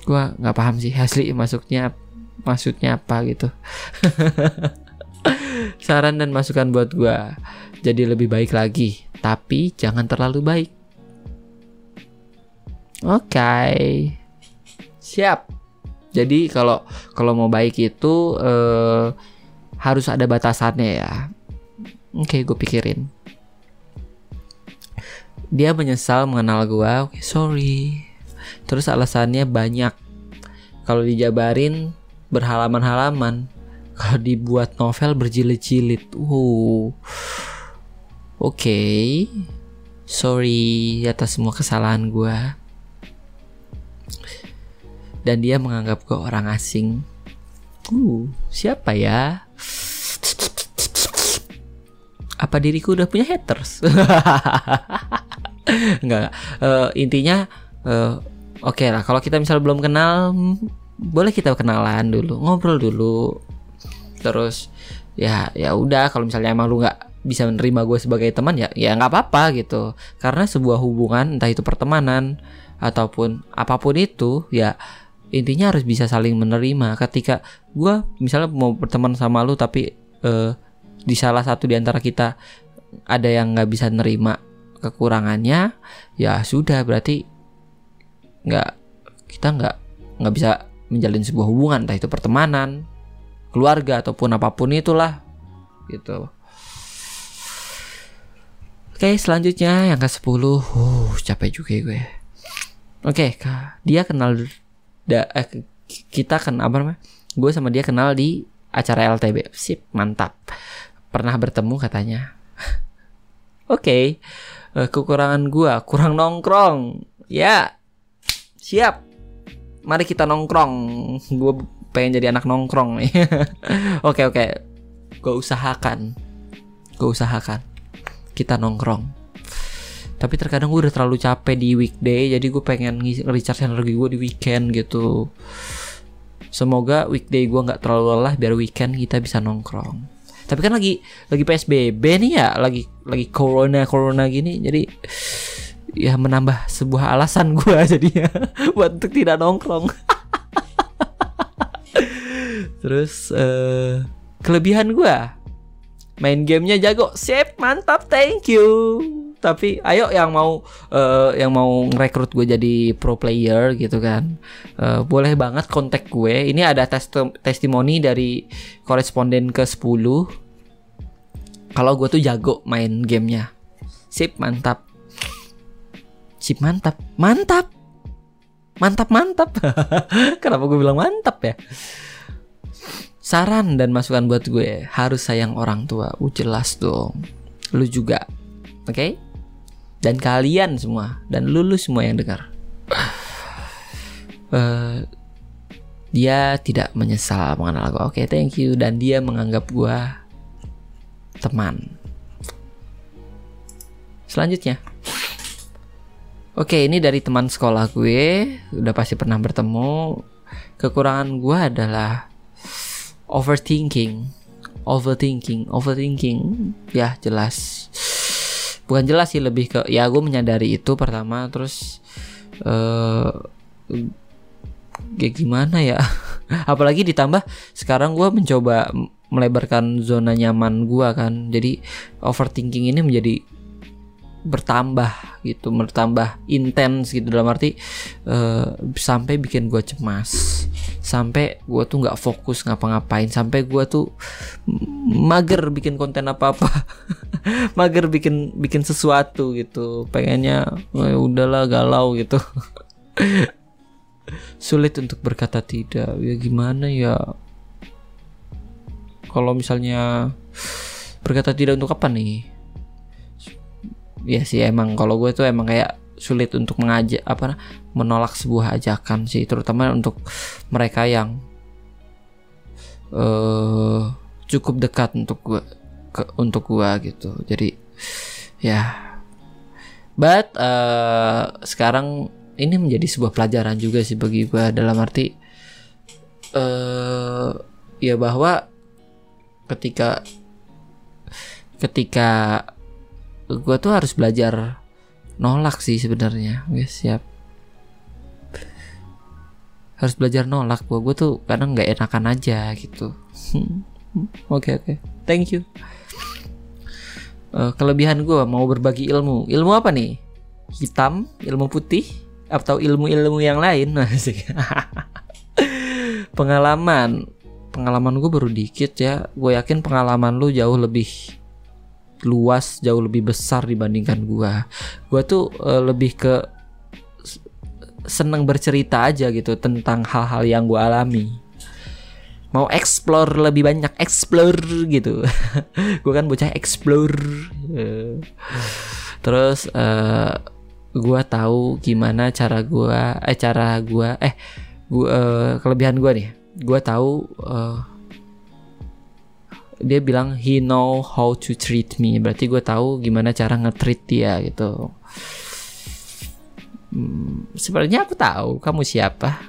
gue nggak paham sih asli masuknya maksudnya apa gitu. <laughs> Saran dan masukan buat gue jadi lebih baik lagi. Tapi jangan terlalu baik. Oke. Okay. siap. Jadi kalau kalau mau baik itu uh, harus ada batasannya ya. Oke okay, gue pikirin dia menyesal mengenal gue oke okay, sorry terus alasannya banyak kalau dijabarin berhalaman-halaman kalau dibuat novel berjilid-jilid. Uh. Oke. Okay. Sorry atas semua kesalahan gue. Dan dia menganggap gue orang asing. Uh, siapa ya? Apa diriku udah punya haters? <laughs> <laughs> Enggak. Uh, intinya uh, oke okay lah. Kalau kita misal belum kenal, boleh kita kenalan dulu, ngobrol dulu terus ya ya udah kalau misalnya emang lu nggak bisa menerima gue sebagai teman ya ya nggak apa-apa gitu karena sebuah hubungan entah itu pertemanan ataupun apa pun itu ya intinya harus bisa saling menerima ketika gue misalnya mau berteman sama lu tapi uh, di salah satu di antara kita ada yang nggak bisa nerima kekurangannya ya sudah berarti nggak kita nggak nggak bisa menjalin sebuah hubungan entah itu pertemanan keluarga ataupun apa pun itulah gitu. Oke selanjutnya yang ke 10 uh, capek juga ya gue. Oke dia kenal da, eh, kita kan apa namanya? Gue sama dia kenal di acara LTB sip mantap. Pernah bertemu katanya. <laughs> Oke okay. Uh, kekurangan gue kurang nongkrong. Ya siap. Mari kita nongkrong. Gue pengen jadi anak nongkrong nih. <laughs> Oke oke. Gue usahakan. Gue usahakan kita nongkrong. Tapi terkadang gue udah terlalu capek di weekday jadi gue pengen recharge energi gue di weekend gitu. Semoga weekday gue nggak terlalu lelah biar weekend kita bisa nongkrong tapi kan lagi lagi psbb nih ya lagi lagi corona corona gini jadi ya menambah sebuah alasan <laughs> gue jadinya <laughs> buat untuk tidak nongkrong <laughs> Terus uh, kelebihan gue main gamenya jago, sip mantap, thank you. Tapi ayo yang mau uh, yang mau ngerekrut gue jadi pro player gitu kan, uh, boleh banget kontak gue. Ini ada tes testimoni dari koresponden ke 10 Kalau gue tuh jago main gamenya, sip mantap, sip mantap, mantap, mantap mantap. <laughs> Kenapa gue bilang mantap ya? Saran dan masukan buat gue harus sayang orang tua. Uh jelas dong. Lu juga. Oke? Okay? Dan kalian semua dan lulu semua yang dengar. uh, <sighs> dia tidak menyesal mengenal gue. Oke, okay, thank you. Dan dia menganggap gue teman. Selanjutnya. Oke, ini dari teman sekolah gue. Udah pasti pernah bertemu. Kekurangan gue adalah overthinking overthinking overthinking ya jelas bukan jelas sih lebih ke ya gue menyadari itu pertama terus uh, ya gimana ya <laughs> apalagi ditambah sekarang gue mencoba melebarkan zona nyaman gue kan. Jadi overthinking ini menjadi bertambah gitu bertambah intens gitu. Dalam arti uh, sampai bikin gue cemas. Sampai gue tuh nggak fokus ngapa-ngapain. Sampai gue tuh mager bikin konten apa-apa. <laughs> Mager bikin bikin sesuatu gitu. Pengennya oh, udahlah galau gitu. <laughs> Sulit untuk berkata tidak. Ya gimana ya kalau misalnya berkata tidak untuk apa nih? Ya sih emang kalau gue tuh emang kayak sulit untuk mengajak apa menolak sebuah ajakan sih terutama untuk mereka yang uh, cukup dekat untuk gue ke, untuk gue gitu. Jadi ya. But uh, sekarang ini menjadi sebuah pelajaran juga sih bagi gue dalam arti uh, ya bahwa ketika ketika gue tuh harus belajar nolak sih sebenarnya guys siap. Harus belajar nolak gue gue tuh kadang nggak enakan aja gitu. <laughs> Oke oke. Okay, okay. thank you. Uh, kelebihan gue mau berbagi ilmu. Ilmu apa nih? Hitam ilmu putih atau ilmu-ilmu yang lain? <laughs> <laughs> Pengalaman pengalaman gue baru dikit ya. Gue yakin pengalaman lu jauh lebih luas jauh lebih besar dibandingkan gua. Gua tuh uh, lebih ke seneng bercerita aja gitu tentang hal-hal yang gua alami. Mau explore lebih banyak explore gitu. <laughs> Gue kan bocah explore. Uh, terus uh, gua tahu gimana cara gua eh cara gua eh gua uh, kelebihan gua nih gua tahu uh, dia bilang he know how to treat me. Berarti gue tahu gimana cara nge-treat dia gitu. Hmm, sebenarnya aku tahu kamu siapa.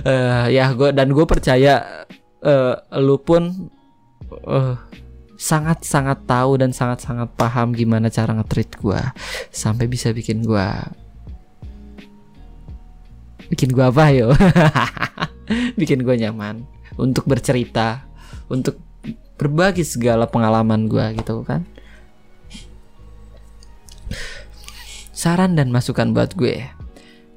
Uh, <laughs> ya gue dan gue percaya uh, lu pun uh, sangat sangat tahu dan sangat sangat paham gimana cara nge-treat gue sampai bisa bikin gue bikin gue apa yo? <laughs> Bikin gue nyaman. Untuk bercerita. Untuk berbagi segala pengalaman gue gitu kan. Saran dan masukan buat gue.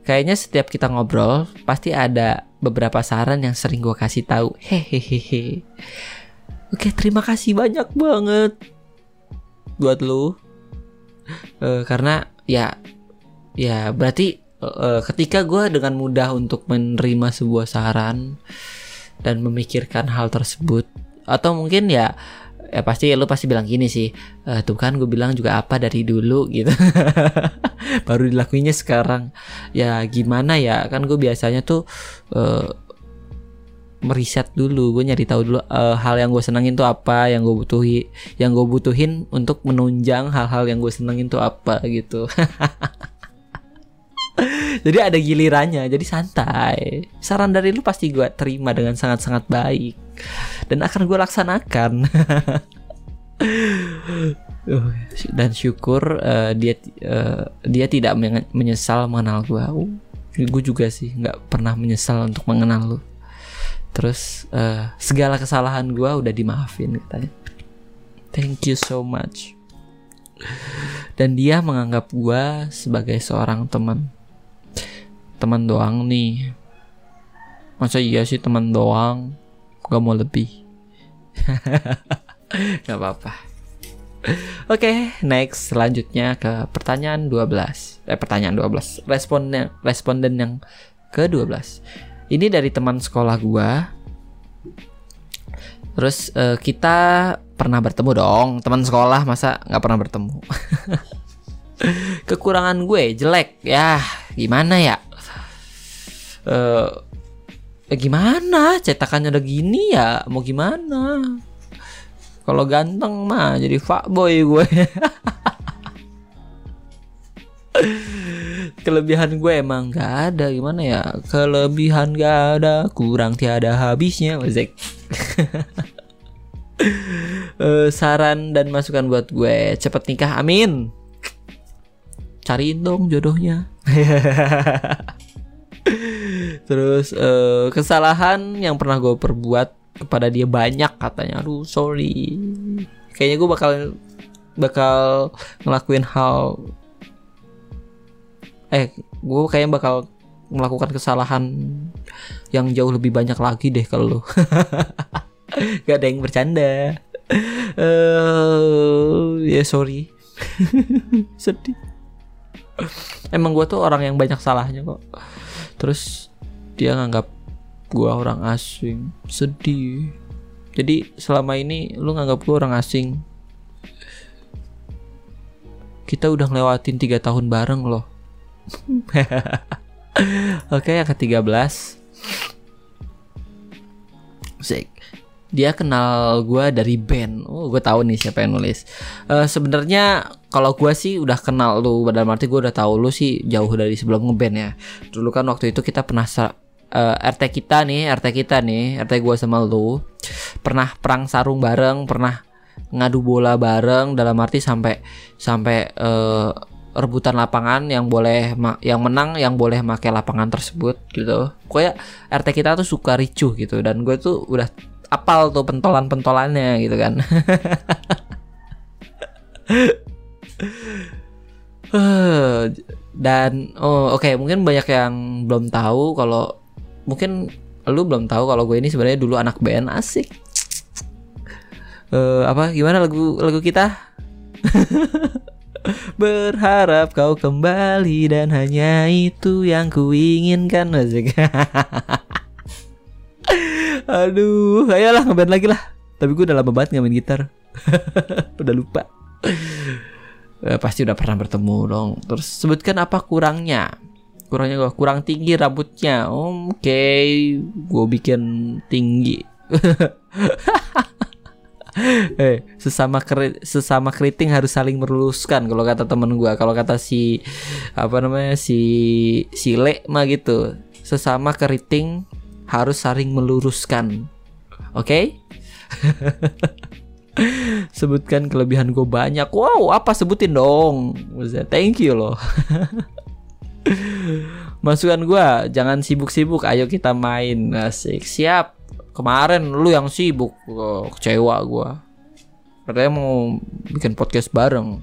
Kayaknya setiap kita ngobrol pasti ada beberapa saran yang sering gue kasih tahu. Hehehe. Oke terima kasih banyak banget buat lu. Uh, karena ya ya berarti uh, ketika gue dengan mudah untuk menerima sebuah saran dan memikirkan hal tersebut atau mungkin ya ya pasti lu pasti bilang gini sih e, tuh kan gue bilang juga apa dari dulu gitu. <laughs> Baru dilakuinnya sekarang. Ya gimana ya? Kan gue biasanya tuh uh, meriset dulu gue nyari tahu dulu uh, hal yang gue senengin tuh apa yang gue butuhi yang gue butuhin untuk menunjang hal-hal yang gue senengin tuh apa gitu <laughs> <laughs> jadi ada gilirannya jadi santai. Saran dari lu pasti gue terima dengan sangat-sangat baik. Dan akan gue laksanakan. Uh, <laughs> dan syukur uh, dia uh, dia tidak menyesal mengenal gue uh, gue juga sih nggak pernah menyesal untuk mengenal lu. Terus uh, segala kesalahan gue udah dimaafin katanya. Thank you so much. Dan dia menganggap gue sebagai seorang teman teman doang nih masa iya sih teman doang gak mau lebih <laughs> gak apa-apa Oke, okay, next selanjutnya ke pertanyaan 12. Eh pertanyaan 12. Responden responden yang ke-12. Ini dari teman sekolah gua. Terus uh, kita pernah bertemu dong, teman sekolah masa nggak pernah bertemu. <laughs> Kekurangan gue jelek. Ya, gimana ya? uh, eh, gimana? Cetakannya udah gini ya mau gimana? Kalau ganteng mah jadi fuckboy gue. <laughs> Kelebihan gue emang gak ada. Gimana ya? Kelebihan gak ada. Kurang tiada habisnya. Mazek uh, <laughs> saran dan masukan buat gue. Cepet nikah. Amin cariin dong jodohnya. <laughs> Terus uh, kesalahan yang pernah gue perbuat kepada dia banyak katanya. Aduh sorry. Kayaknya gue bakal bakal ngelakuin hal eh gue kayaknya bakal melakukan kesalahan yang jauh lebih banyak lagi deh kalau <laughs> gak ada yang bercanda. Uh, ya yeah, sorry. <laughs> Sedih emang gue tuh orang yang banyak salahnya kok. Terus dia nganggap gue orang asing. Sedih. Jadi selama ini lu nganggap gue orang asing. Kita udah ngelewatin tiga tahun bareng loh. <laughs> Oke yang ke 13 Sik dia kenal gue dari band. Oh, gue tahu nih siapa yang nulis. Uh, Sebenarnya kalau gue sih udah kenal lu, dalam arti gue udah tahu lu sih jauh dari sebelum ngeband ya. Dulu kan waktu itu kita pernah uh, eh, RT kita nih, RT kita nih, RT gue sama lu pernah perang sarung bareng, pernah ngadu bola bareng. Dalam arti sampai sampai uh, rebutan lapangan yang boleh yang menang yang boleh make lapangan tersebut gitu. Pokoknya RT kita tuh suka ricuh gitu dan gue tuh udah apal tuh pentolan-pentolannya gitu kan. <laughs> Dan oh oke okay, mungkin banyak yang belum tahu kalau mungkin lu belum tahu kalau gue ini sebenarnya dulu anak band asik. Uh, apa gimana lagu lagu kita? <laughs> Berharap kau kembali dan hanya itu yang kuinginkan asik. <laughs> Aduh, ayolah ngeband lagi lah. Tapi gue udah lama banget nggak main gitar. <laughs> udah lupa. Eh, pasti udah pernah bertemu dong. Terus sebutkan apa kurangnya? Kurangnya gue kurang tinggi rambutnya. Oke, okay. gue bikin tinggi. <laughs> eh sesama keri, sesama keriting harus saling meluruskan kalau kata temen gue kalau kata si apa namanya si si le mah gitu sesama keriting harus saling meluruskan. Oke? Okay? <laughs> Sebutkan kelebihan gue banyak. Wow, apa sebutin dong? Thank you loh. <laughs> Masukan gue, jangan sibuk-sibuk. Ayo kita main. Asik. Siap. Kemarin lu yang sibuk. Oh, kecewa gue. Katanya mau bikin podcast bareng. <laughs>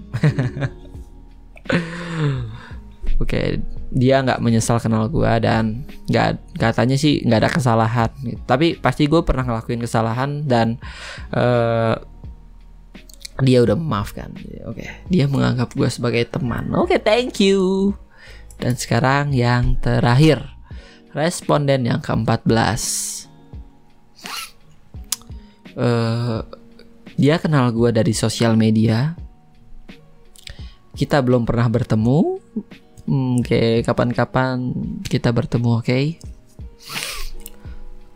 Oke, okay, dia nggak menyesal kenal gue dan nggak katanya sih nggak ada kesalahan. Tapi pasti gue pernah ngelakuin kesalahan dan uh, dia udah memaafkan. Oke okay. dia menganggap gue sebagai teman. Oke okay, thank you. Dan sekarang yang terakhir responden yang ke-14 uh, dia kenal gue dari sosial media. Kita belum pernah bertemu Hmm, oke, okay, kapan-kapan kita bertemu, oke? Okay?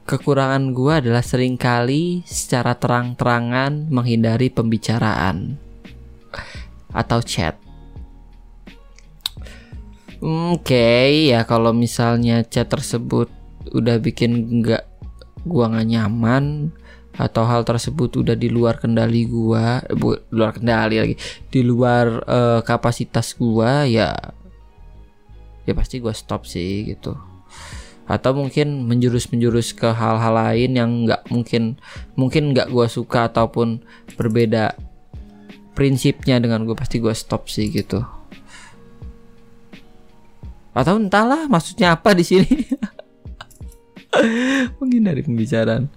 Kekurangan gue adalah sering kali secara terang-terangan menghindari pembicaraan atau chat. Oke, okay, ya kalau misalnya chat tersebut udah bikin nggak gua nggak nyaman atau hal tersebut udah di luar kendali gua, bu, luar kendali lagi, di luar uh, kapasitas gua ya ya pasti gue stop sih gitu. Atau mungkin menjurus-menjurus ke hal-hal lain yang nggak mungkin mungkin nggak gue suka ataupun berbeda prinsipnya dengan gue pasti gue stop sih gitu. Atau entahlah maksudnya apa di sini. <laughs> Mungkin dari pembicaraan.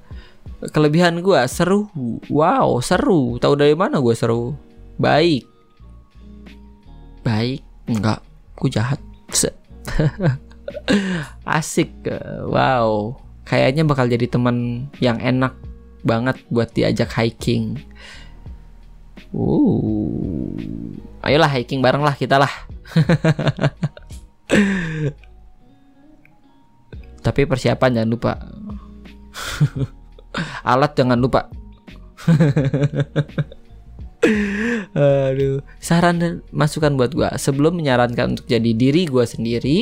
Kelebihan gue seru. Wow seru. Tahu dari mana gue seru? Baik. Baik? Enggak gue jahat <laughs> Asik. Wow. Kayaknya bakal jadi teman yang enak banget buat diajak hiking. Uh. Ayolah hiking bareng lah kita lah. <laughs> Tapi persiapan jangan lupa. <laughs> Alat jangan lupa. Aduh, saran dan masukan buat gue sebelum menyarankan untuk jadi diri gue sendiri.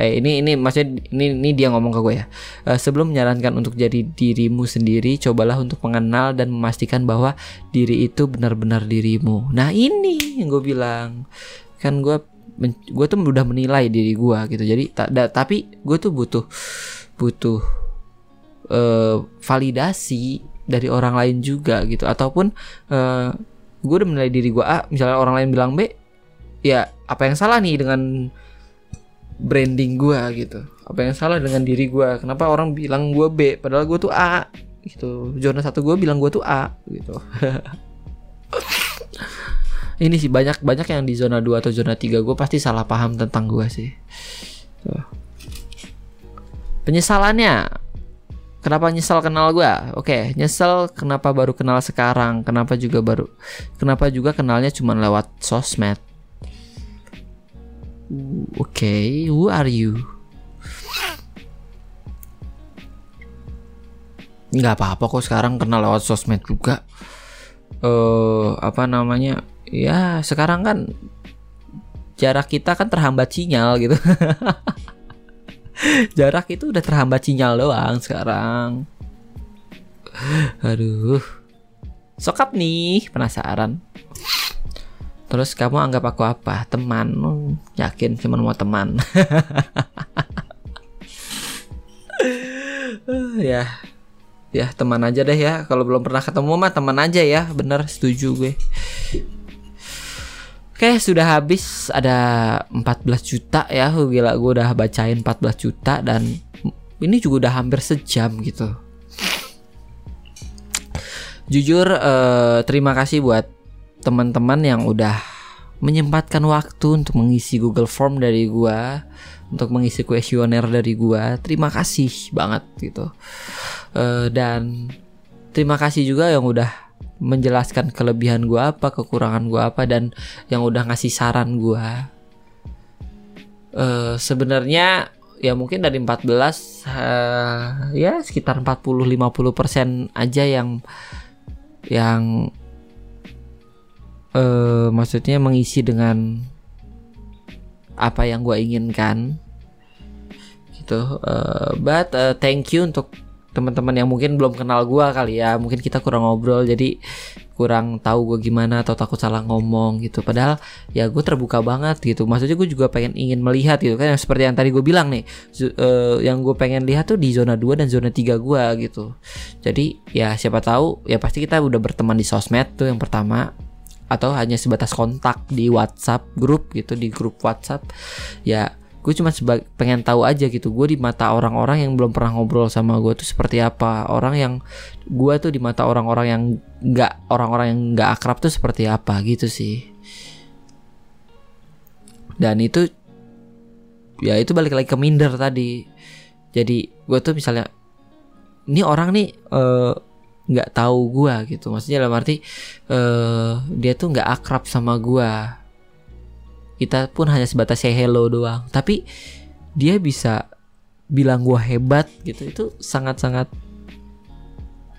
Eh ini ini maksudnya ini ini dia ngomong ke gue ya. Uh, sebelum menyarankan untuk jadi dirimu sendiri, cobalah untuk mengenal dan memastikan bahwa diri itu benar-benar dirimu. Nah ini yang gue bilang kan gue gue tuh udah menilai diri gue gitu jadi ta da, tapi gue tuh butuh butuh uh, validasi dari orang lain juga gitu. Ataupun uh, gue udah menilai diri gue A misalnya orang lain bilang B ya apa yang salah nih dengan branding gue gitu? Apa yang salah dengan diri gue kenapa orang bilang gue B padahal gue tuh A? Gitu. Zona satu gue bilang gue tuh A gitu. <laughs> Ini sih banyak banyak yang di zona 2 atau zona 3 gue pasti salah paham tentang gue sih. Penyesalannya kenapa nyesel kenal gue oke nyesel kenapa baru kenal sekarang? Kenapa juga baru kenapa juga kenalnya cuma lewat sosmed? Oke okay, who are you? Nggak apa-apa kok sekarang kenal lewat sosmed juga. Eh uh, apa namanya? Ya sekarang kan jarak kita kan terhambat sinyal gitu <laughs> <laughs> jarak itu udah terhambat sinyal doang sekarang. Aduh. Sokap nih penasaran. Terus kamu anggap aku apa? Teman. Yakin cuma mau teman. <laughs> Ya. Ya teman aja deh ya. Kalau belum pernah ketemu mah teman aja ya. Bener setuju gue Oke sudah habis. Ada 14 juta ya. Gila gue udah bacain 14 juta Dan ini juga udah hampir sejam gitu. Jujur uh, terima kasih buat teman-teman yang udah menyempatkan waktu untuk mengisi Google Form dari gue Untuk mengisi kuesioner dari gue Terima kasih banget gitu. Uh, Dan terima kasih juga yang udah menjelaskan kelebihan gue apa, kekurangan gue apa dan yang udah ngasih saran gue. Uh, sebenarnya ya mungkin dari 14 uh, ya sekitar 40-50% aja yang yang uh, maksudnya mengisi dengan apa yang gue inginkan gitu uh, but uh, thank you untuk teman-teman yang mungkin belum kenal gue kali ya. Mungkin kita kurang ngobrol jadi kurang tahu gue gimana atau takut salah ngomong gitu. Padahal ya gue terbuka banget gitu. Maksudnya gue juga pengen ingin melihat gitu kan. Seperti yang tadi gue bilang nih uh, yang gue pengen lihat tuh di zona 2 dan zona 3 gue gitu. Jadi ya siapa tahu ya pasti kita udah berteman di sosmed tuh yang pertama. Atau hanya sebatas kontak di WhatsApp grup gitu di grup WhatsApp. Ya gue cuma pengen tahu aja gitu gue di mata orang-orang yang belum pernah ngobrol sama gue tuh seperti apa. Orang yang gue tuh di mata orang-orang yang nggak orang-orang yang nggak akrab tuh seperti apa gitu sih. Dan itu ya itu balik lagi ke minder tadi. Jadi gue tuh misalnya ini orang nih uh, nggak tahu gue gitu. Maksudnya dalam arti uh, dia tuh nggak akrab sama gue kita pun hanya sebatas say hello doang. Tapi dia bisa bilang gue hebat gitu. Itu sangat-sangat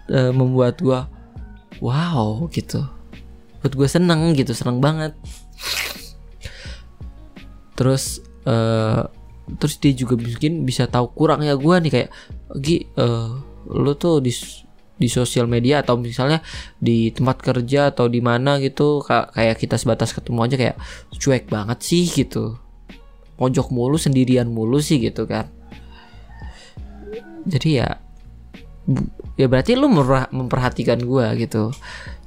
uh, membuat gue wow gitu. Buat gue seneng gitu seneng banget. Terus uh, terus dia juga mungkin bisa tahu kurangnya gue nih. Kayak Gi uh, lo tuh di di sosial media atau misalnya di tempat kerja atau di mana gitu kayak kita sebatas ketemu aja kayak cuek banget sih gitu. Pojok mulu sendirian mulu sih gitu kan. Jadi ya ya berarti lu memperhatikan gue gitu.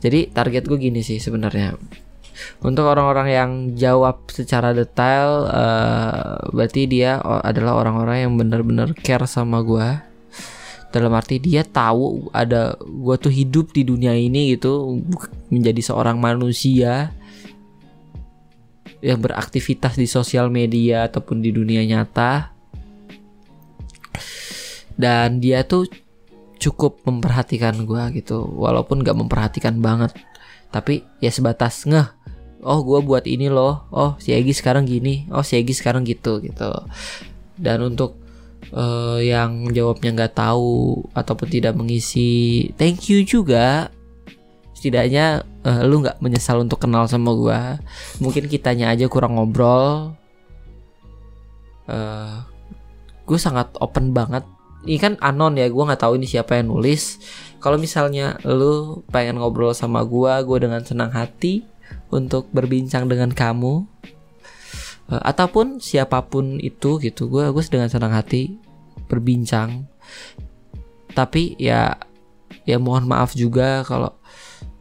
Jadi target gue gini sih sebenarnya. Untuk orang-orang yang jawab secara detail uh, berarti dia adalah orang-orang yang benar-benar care sama gue dalam arti dia tahu ada gue tuh hidup di dunia ini gitu menjadi seorang manusia yang beraktivitas di sosial media ataupun di dunia nyata. Dan dia tuh cukup memperhatikan gue gitu walaupun gak memperhatikan banget. Tapi ya sebatas ngeh oh gue buat ini loh. Oh si Egi sekarang gini. Oh si Egi sekarang gitu gitu. Dan untuk uh, yang jawabnya nggak tahu ataupun tidak mengisi thank you juga. Setidaknya uh, lu nggak menyesal untuk kenal sama gue mungkin kitanya aja kurang ngobrol. Uh, eh, gue sangat open banget. Ini kan anon ya gue nggak tahu ini siapa yang nulis. Kalau misalnya lu pengen ngobrol sama gue gue dengan senang hati untuk berbincang dengan kamu ataupun siapa pun itu gitu gue gue dengan senang hati berbincang. Tapi ya ya mohon maaf juga kalau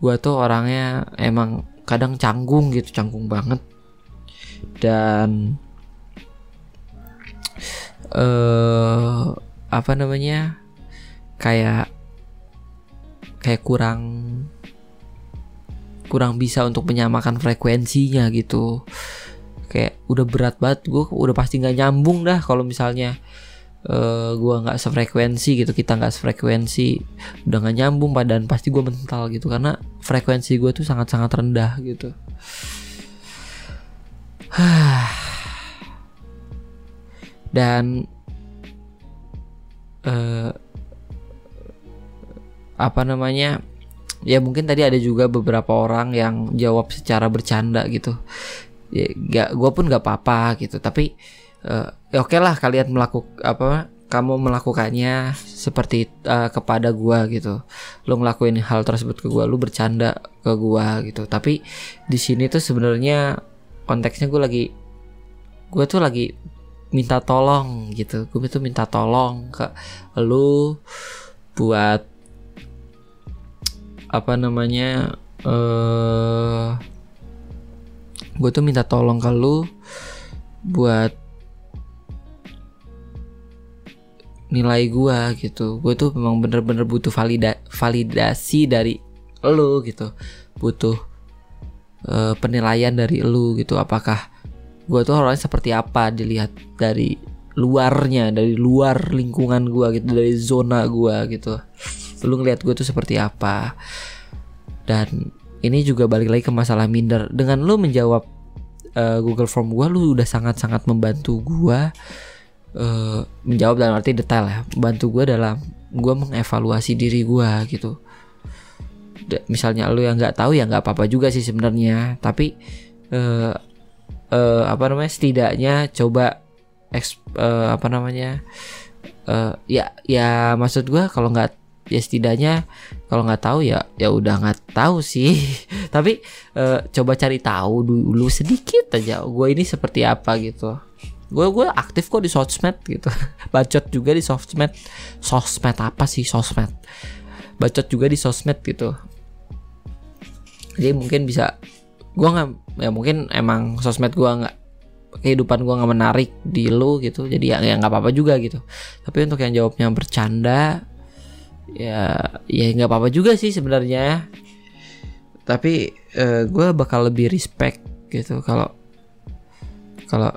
gue tuh orangnya emang kadang canggung gitu canggung banget. Dan eh uh, apa namanya kayak kayak kurang kurang bisa untuk menyamakan frekuensinya gitu. Kayak udah berat banget gue udah pasti nggak nyambung dah kalau misalnya uh, gue nggak sefrekuensi gitu kita nggak sefrekuensi udah nggak nyambung badan pasti gue mental gitu karena frekuensi gue tuh sangat sangat rendah gitu. <sighs> Dan uh, apa namanya ya mungkin tadi ada juga beberapa orang yang jawab secara bercanda gitu. Ya gak gue pun gak apa-apa gitu tapi uh, oke lah kalian melakukan apa kamu melakukannya seperti uh, kepada gua gitu. Lu ngelakuin hal tersebut ke gua lu bercanda ke gua gitu. Tapi di sini tuh sebenarnya konteksnya gue lagi gue tuh lagi minta tolong gitu. Gue tuh minta tolong ke lu buat apa namanya eh uh, gue tuh minta tolong ke lu buat nilai gue gitu. Gue tuh memang bener-bener butuh valida validasi dari lu gitu. Butuh uh, penilaian dari lu gitu. Apakah gue tuh orangnya seperti apa? Dilihat dari luarnya dari luar lingkungan gue gitu dari zona gue gitu. Lu ngeliat gue tuh seperti apa? Dan ini juga balik lagi ke masalah minder. Dengan lu menjawab uh, Google Form gue lu udah sangat-sangat membantu gue uh, menjawab dalam arti detail ya. Bantu gue dalam gue mengevaluasi diri gue gitu. Misalnya lu yang nggak tahu ya nggak apa-apa juga sih sebenarnya. Tapi uh, uh, apa namanya setidaknya coba eks, uh, apa namanya uh, ya ya maksud gue kalau nggak ya setidaknya kalau nggak tahu ya ya udah nggak tahu sih. <laughs> Tapi uh, coba cari tahu dulu sedikit aja gue ini seperti apa gitu gue gue aktif kok di sosmed gitu. <laughs> Bacot juga di sosmed. Sosmed apa sih sosmed? Bacot juga di sosmed gitu. Jadi mungkin bisa gue nggak ya mungkin emang sosmed gue nggak kehidupan gue nggak menarik di lu gitu. Jadi ya ya nggak apa-apa juga gitu. Tapi untuk yang jawabnya bercanda ya ya nggak apa-apa juga sih sebenarnya. Tapi uh, gue bakal lebih respect gitu kalau kalau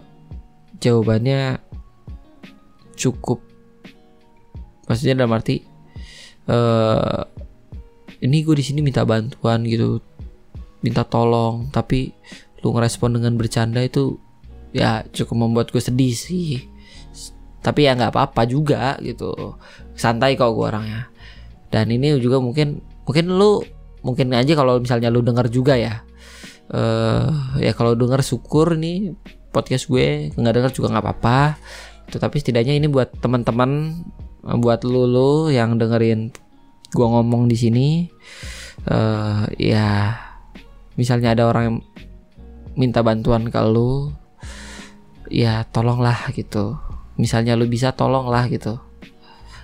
jawabannya cukup. Maksudnya dalam arti uh, ini gue di sini minta bantuan gitu minta tolong tapi lu ngerespon dengan bercanda itu ya cukup membuat gue sedih sih. Tapi ya nggak apa-apa juga gitu. Santai kok gue orangnya. Dan ini juga mungkin mungkin lu mungkin aja kalau misalnya lu dengar juga ya. Uh, ya kalau dengar syukur nih podcast gue nggak dengar juga nggak apa-apa. Tetapi setidaknya ini buat teman-teman buat lu lu yang dengerin gue ngomong di sini uh, ya misalnya ada orang yang minta bantuan ke lu ya tolonglah gitu. Misalnya lu bisa tolonglah gitu.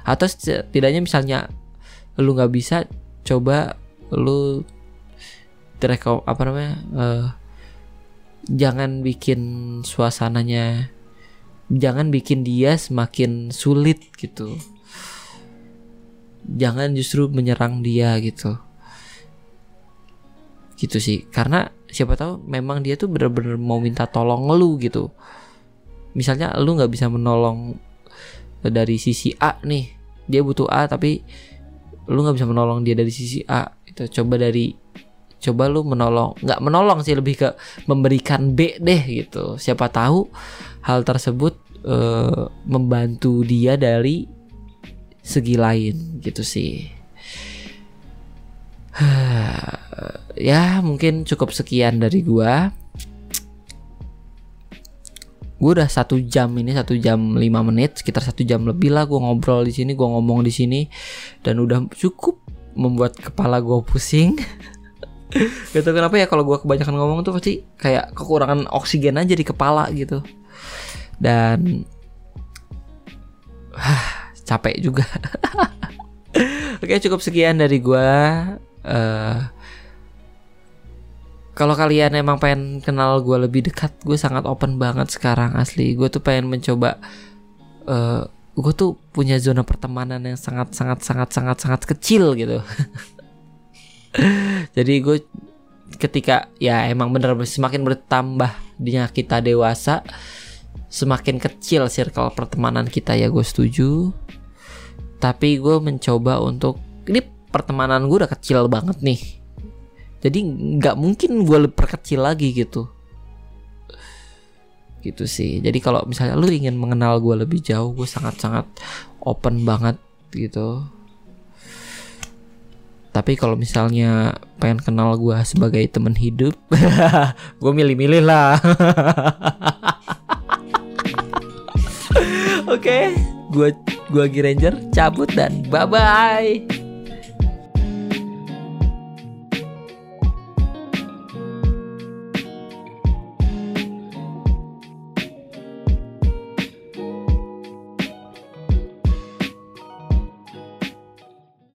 Atau setidaknya misalnya lu nggak bisa coba lu direkom apa namanya uh, jangan bikin suasananya jangan bikin dia semakin sulit gitu. Jangan justru menyerang dia gitu. Gitu sih. Karena siapa tahu memang dia tuh bener-bener mau minta tolong lu gitu. Misalnya lu nggak bisa menolong dari sisi A nih. Dia butuh A tapi lu nggak bisa menolong dia dari sisi A. Itu coba dari coba lu menolong nggak menolong sih lebih ke memberikan B deh gitu. Siapa tahu hal tersebut uh, membantu dia dari segi lain gitu sih. <sighs> Ya mungkin cukup sekian dari gua. Gue udah satu jam ini satu jam lima menit sekitar satu jam lebih lah gue ngobrol di sini gue ngomong di sini. Dan udah cukup membuat kepala gue pusing <laughs> gitu kenapa ya kalau gue kebanyakan ngomong tuh pasti kayak kekurangan oksigen aja di kepala gitu. Dan capek juga. <laughs> Oke cukup sekian dari gue uh, kalau kalian emang pengen kenal gue lebih dekat gue sangat open banget sekarang asli. Gue tuh pengen mencoba uh, gue tuh punya zona pertemanan yang sangat sangat sangat sangat sangat kecil gitu <laughs> <laughs> jadi gue ketika ya emang bener semakin bertambah dia kita dewasa semakin kecil circle pertemanan kita ya gue setuju. Tapi gue mencoba untuk ini pertemanan gue udah kecil banget nih. Jadi nggak mungkin gue perkecil lagi gitu. Gitu sih. Jadi kalau misalnya lu ingin mengenal gue lebih jauh gue sangat sangat open banget gitu tapi kalau misalnya pengen kenal gue sebagai teman hidup <laughs> gue milih-milih lah. <laughs> Oke okay, gue gue Ranger cabut dan bye bye